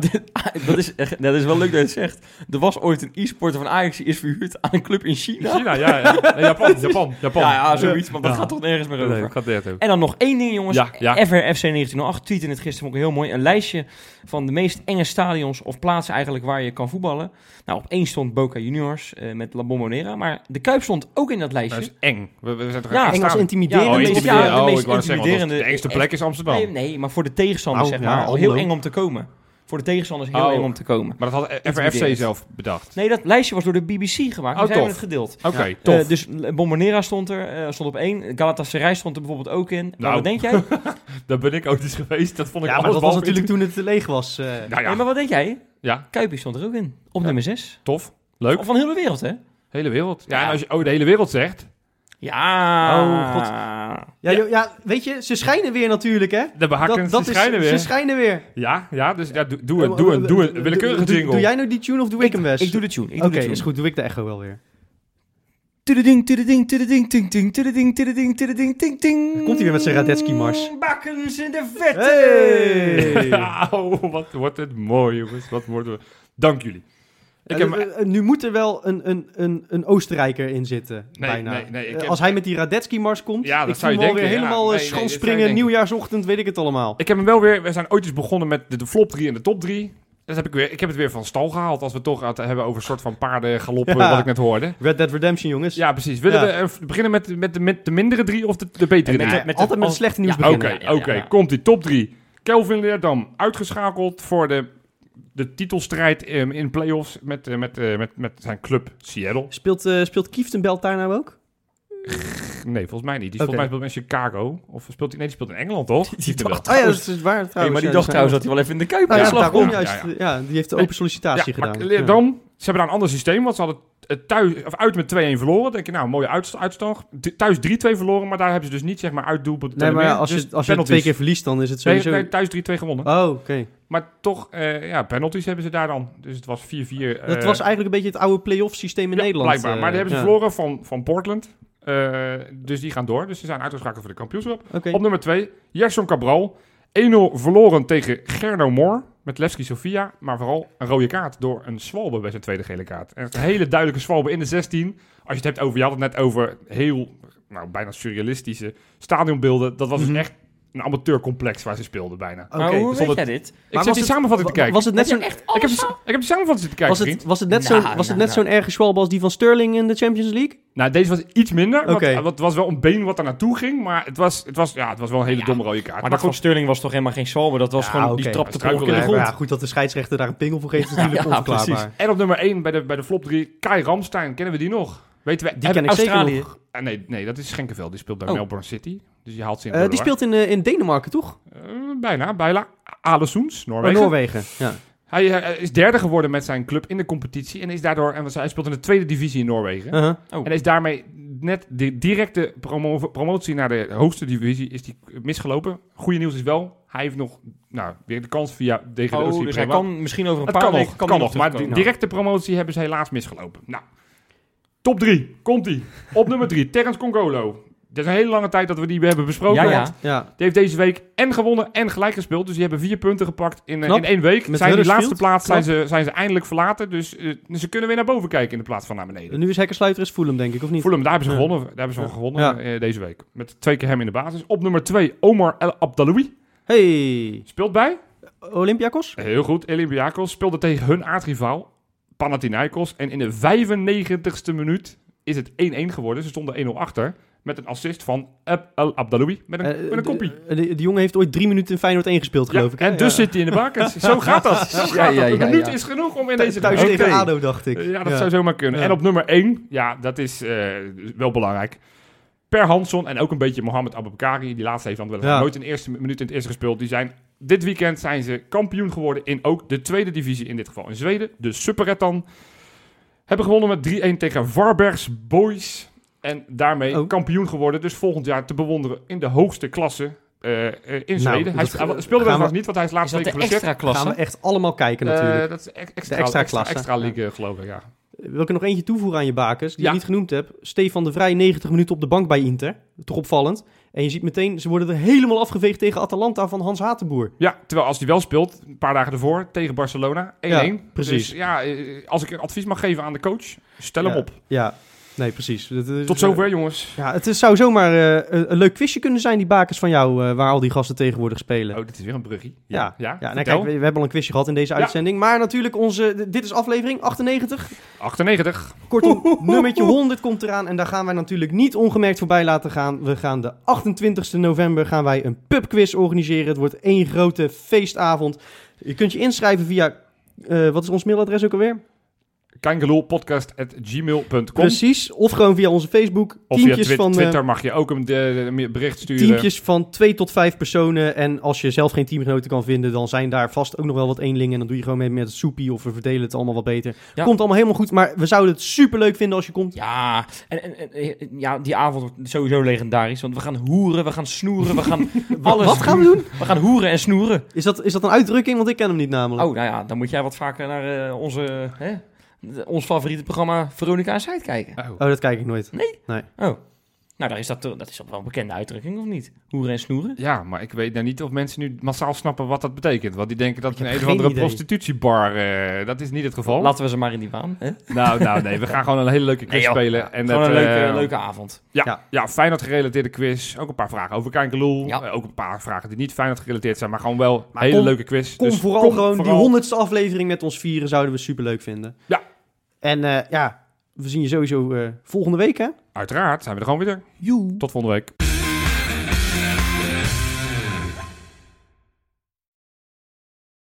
Dit- dat, is, dat is wel wel leuk dat je het zegt. Er was ooit een e-sporter van Ajax die is verhuurd aan een club in China. China, ja, ja. Nee, Japan, Japan, Japan. Ja, ja, zoiets, maar dat Ja. gaat toch nergens meer over. Nee, gaat net ook. En dan nog één ding, jongens. Ja, ja. Ever FC 1908 tweette het gisteren ik heel mooi. Een lijstje van de meest enge stadions of plaatsen eigenlijk waar je kan voetballen. Nou, op één stond Boca Juniors eh, met La Bombonera. Maar de Kuip stond ook in dat lijstje. Dat is eng. We, we zijn toch Ja, Eng als staan- intimiderend. Ja, Oh, de meest- intimiderend. ja, de oh, meest zeggen, intimiderende- de engste plek is Amsterdam. Nee, nee, maar voor de tegenstanders Nou, zeg maar. Heel eng om te komen. Voor de tegenstanders heel Oh. eng om te komen. Maar dat had FRFC Intimiderend. zelf bedacht. Nee, dat lijstje was door de BBC gemaakt. Oh, Oh, hebben het gedeeld. Oké, Ja. tof. Eh, dus Bombonera stond er, eh, stond op één. Galatasaray stond er bijvoorbeeld ook in. Nou. wat denk jij? Daar ben ik ook eens geweest. Dat vond ik Ja, maar dat was natuurlijk toen het te leeg was. eh. Nou ja, Nee, maar wat denk jij? ja, Kuipie stond er ook in. Op Ja. nummer 6. tof. Leuk. Van de hele wereld, hè? Hele wereld. Ja, Ja. en als je oh, de hele wereld zegt, Ja. Oh, God. Ja, joh, ja, weet je, ze schijnen weer natuurlijk, hè? de behakken, dat ze is- schijnen weer. Ze schijnen weer. Ja, ja, dus ja, doe, doe, een, doe, een, doe een willekeurige jingle. Doe jij nou die tune of doe ik hem best? Ik doe de tune. Ik Oké, tune. is goed. Doe ik de echo wel weer. Tudeding, tudeding, tudeding, ting, ting, tudeding, tudeding, tudeding, ting, ting. Komt hij weer met zijn Radetzky-mars. Bakkens in de vette. Hey! Oh, wat wordt het mooi, jongens. Wat worden we... Dank jullie. Ik heb, Eh, eh, nu moet er wel een, een, een, een Oostenrijker in zitten, Nee, bijna. nee, nee, ik Eh, heb- Als hij met die Radetzky-mars komt, Ja, dat ik zou je denken, ja. helemaal Nee, denken. nieuwjaarsochtend, weet ik het allemaal. ik heb hem wel weer... We zijn ooit eens begonnen met de, de flop 3 en de top 3. Dat heb ik, weer, ik heb het weer van stal gehaald. Als we het toch het hebben over een soort van paardengalop, Ja. wat ik net hoorde. Red Dead Redemption, jongens. Ja, precies. Willen Ja. we beginnen met, met, de, met de mindere drie of de, de betere drie? met- met- Altijd met slechte nieuws ja, Oké, beginnen. ja, ja, oké. ja. Komt die top 3. Kelvin Leerdam uitgeschakeld voor de, de titelstrijd eh, in playoffs met, eh, met, eh, met, met zijn club Seattle. Speelt, eh speelt Kieftenbelt daar nou ook? Nee, volgens mij niet. Die Oké. volgens mij speelt in Chicago. Of speelt hij? Nee, die speelt in Engeland, toch? Die dacht- Oh ja, dat is waar trouwens. Hey, maar die Ja, dacht dat trouwens dat hij wel even in de Kuip Nou ja, daarom juist. Ja, Ja, die heeft de open sollicitatie Ja, maar gedaan. Leerdam, ze hebben daar een ander systeem, want ze hadden het thuis, of uit met 2-1 verloren. denk je, nou, mooie uitst- uitslag. D- Thuis 3-2 verloren, maar daar hebben ze dus niet, zeg maar, Nee, maar als je, Dus als je twee keer verliest, dan is het sowieso... nee, thuis 3-2 gewonnen. Oh, oké. Maar toch, eh, ja, penalties hebben ze daar dan. Dus het was 4-4. Dat eh, was eigenlijk een beetje het oude play-off systeem in ja, Nederland. Blijkbaar. eh, Maar die hebben ze ja. verloren van, van Portland. Eh, dus die gaan door. Dus ze zijn uitgeschakeld voor de kampioenschap. Op nummer 2, Gerson Cabral. 1-0 verloren tegen Gerno Moor met Levski Sofia. Maar vooral een rode kaart door een zwalbe bij zijn tweede gele kaart. En een hele duidelijke zwalbe in de 16. Als je het hebt over, je had het net over heel, nou, bijna surrealistische stadionbeelden. Dat was Mhm. dus echt een amateurcomplex waar ze speelden bijna. Oké. Maar hoe stond weet het- jij dit? Ik Maar zit was die samenvatting te kijken. Was het net Heb zo'n... echt ik, heb ik heb die samenvatting zitten kijken, Was het, vriend. was het net Nou, zo'n was het nou, net nou. zo'n erge zwalbe als die van Sterling in de Champions League? Nou, deze was iets minder. want het was wel een been wat er naartoe ging. Maar het was, het was, ja, het was wel een hele Ja, domme rode kaart. Maar dat van Sterling was toch helemaal geen zwalbe? Dat was Ja, gewoon, die trapte Struikelde, ongeluk in de Ja, grond. maar ja, goed dat de scheidsrechter daar een pingel voor geeft, is natuurlijk Ja, onverklaarbaar. En op nummer 1 bij de, bij de flop 3, Kai Ramstein. Kennen we die nog? Weten we? Die ken ik Australië. zeker nog. Ah, nee, nee, dat is Schenkenveld. Die speelt bij Oh. Melbourne City. Dus je haalt ze in Eh, die speelt in, eh, in Denemarken, toch? Eh, bijna, bijna. Alessoens, Oh, Noorwegen. Noorwegen. Ja. Hij is derde geworden met zijn club in de competitie. En is daardoor, en hij speelt in de tweede divisie in Noorwegen. Uh-huh. En is daarmee net de directe promo- promotie naar de hoogste divisie is die misgelopen. Goede nieuws is wel, hij heeft nog nou, weer de kans via tegen de Oh, dus hij kan misschien over een Het paar kan weken... nog, kan, nog, maar de directe promotie hebben ze helaas misgelopen. Nou, top 3, komt ie. Op nummer 3, Terence Congolo. Het is een hele lange tijd dat we die hebben besproken. Ja, ja. Die heeft deze week en gewonnen en gelijk gespeeld. Dus die hebben vier punten gepakt in, eh, Knap. in één week. Met zijn die laatste plaats zijn ze, zijn ze eindelijk verlaten. Dus eh, ze kunnen weer naar boven kijken in de plaats van naar beneden. En nu is Hekkersluiter is Fulham, denk ik, of niet? Fulham, daar hebben ze Ja. gewonnen. Daar hebben ze van gewonnen Ja. eh, deze week. Met twee keer hem in de basis. Op nummer 2, Omar El Abdaloui. Hey, Speelt bij. Olympiakos? Heel goed. Olympiakos speelde tegen hun aardrivaal Panathinaikos. En in de 95ste minuut is het 1-1 geworden. Ze stonden 1-0 achter. Met een assist van Ab El Abdaloui. Met een, Eh, met een kopie. de- de- jongen heeft ooit drie minuten in Feyenoord 1 gespeeld, geloof ik. hè? en dus Ja. zit hij in de bakens. Zo gaat dat. Zo gaat Ja, ja, dat. Een minuut is genoeg om in Thu- deze Thuis tegen ADO, dacht ik. Eh, Ja, dat zou zomaar kunnen. En op nummer 1, ja, dat is eh, wel belangrijk. Per Hansson en ook een beetje Mohamed Abubakari. Die laatste heeft dan wel nooit in de eerste minuut in het eerste gespeeld. Die zijn, dit weekend zijn ze kampioen geworden in ook de tweede divisie, in dit geval in Zweden. De Superettan. Hebben gewonnen met 3-1 tegen Varbergs Boys. En daarmee Oh. kampioen geworden. Dus volgend jaar te bewonderen in de hoogste klasse eh, eh, in Zweden. hij dat sp- hij speelde we- wel nog niet, want hij is dat week de geblesseerd. extra klasse? Gaan we echt allemaal kijken, Eh, natuurlijk. dat is ex- extra, extra extra, klasse. extra, Ja. league, geloof ik, ja. Wil ik er nog eentje toevoegen aan je bakers, die Ja. je niet genoemd hebt? Stefan de Vrij, 90 minuten op de bank bij Inter. Toch opvallend. En je ziet meteen, ze worden er helemaal afgeveegd tegen Atalanta van Hans Hatenboer. Ja, terwijl als hij wel speelt, een paar dagen ervoor, tegen Barcelona, 1-1. Ja, precies. Dus ja, eh, als ik een advies mag geven aan de coach, stel hem op. Ja, nee, precies. Is, Tot eh, zover, jongens. Ja, het is, zou zomaar eh, een, een leuk quizje kunnen zijn, die bakers van jou, eh, waar al die gasten tegenwoordig spelen. Oh, dit is weer een bruggie. Ja, ja. Ja, nou kijk, we, we hebben al een quizje gehad in deze Ja. uitzending. Maar natuurlijk, onze, dit is aflevering 98. 98. Kortom, nummertje 100 komt eraan. En daar gaan wij natuurlijk niet ongemerkt voorbij laten gaan. We gaan de 28 november gaan wij een pubquiz organiseren. Het wordt één grote feestavond. Je kunt je inschrijven via... eh, wat is ons mailadres ook alweer? Kangeloelpodcast.gmail.com Precies. Of gewoon via onze Facebook. Of via Teampjes Twi- van, eh, Twitter mag je ook een de- de- bericht sturen. Teampjes van twee tot vijf personen. En als je zelf geen teamgenoten kan vinden, dan zijn daar vast ook nog wel wat eenlingen. En dan doe je gewoon mee met het soepie of we verdelen het allemaal wat beter. Ja. Komt allemaal helemaal goed. Maar we zouden het super leuk vinden als je komt. Ja, en, en, en, eh, ja, die avond wordt sowieso legendarisch. Want we gaan hoeren, we gaan snoeren, we gaan alles wat gaan we doen? We gaan hoeren en snoeren. Is dat, is dat een uitdrukking? Want ik ken hem niet namelijk. Oh, nou ja, dan moet jij wat vaker naar eh, onze, hè, ons favoriete programma Veronica en Site kijken. Oh. Oh, dat kijk ik nooit. Oh, nou, daar is dat, toch- dat is toch wel een bekende uitdrukking, of niet? Hoeren en snoeren. Ja, maar ik weet nou niet of mensen nu massaal snappen wat dat betekent. Want die denken dat Ik een een of andere idee. prostitutiebar, eh, dat is niet het geval. Laten we ze maar in die baan. Hè? Nou, nou, nee, we gaan gewoon een hele leuke quiz Nee, spelen. En Gewoon dat, een leuke, eh, leuke avond. Ja, Ja. ja. Feyenoord gerelateerde quiz. Ook een paar vragen over Kankeloel. Ja. Eh, ook een paar vragen die niet Feyenoord gerelateerd zijn, maar gewoon wel Maar hele kom- leuke quiz. Kom Dus vooral gewoon vooral. die honderdste aflevering met ons vieren. Zouden we super leuk vinden. Ja. En eh, ja, we zien je sowieso eh, volgende week hè. Uiteraard zijn we er gewoon weer. Joe. Tot volgende week.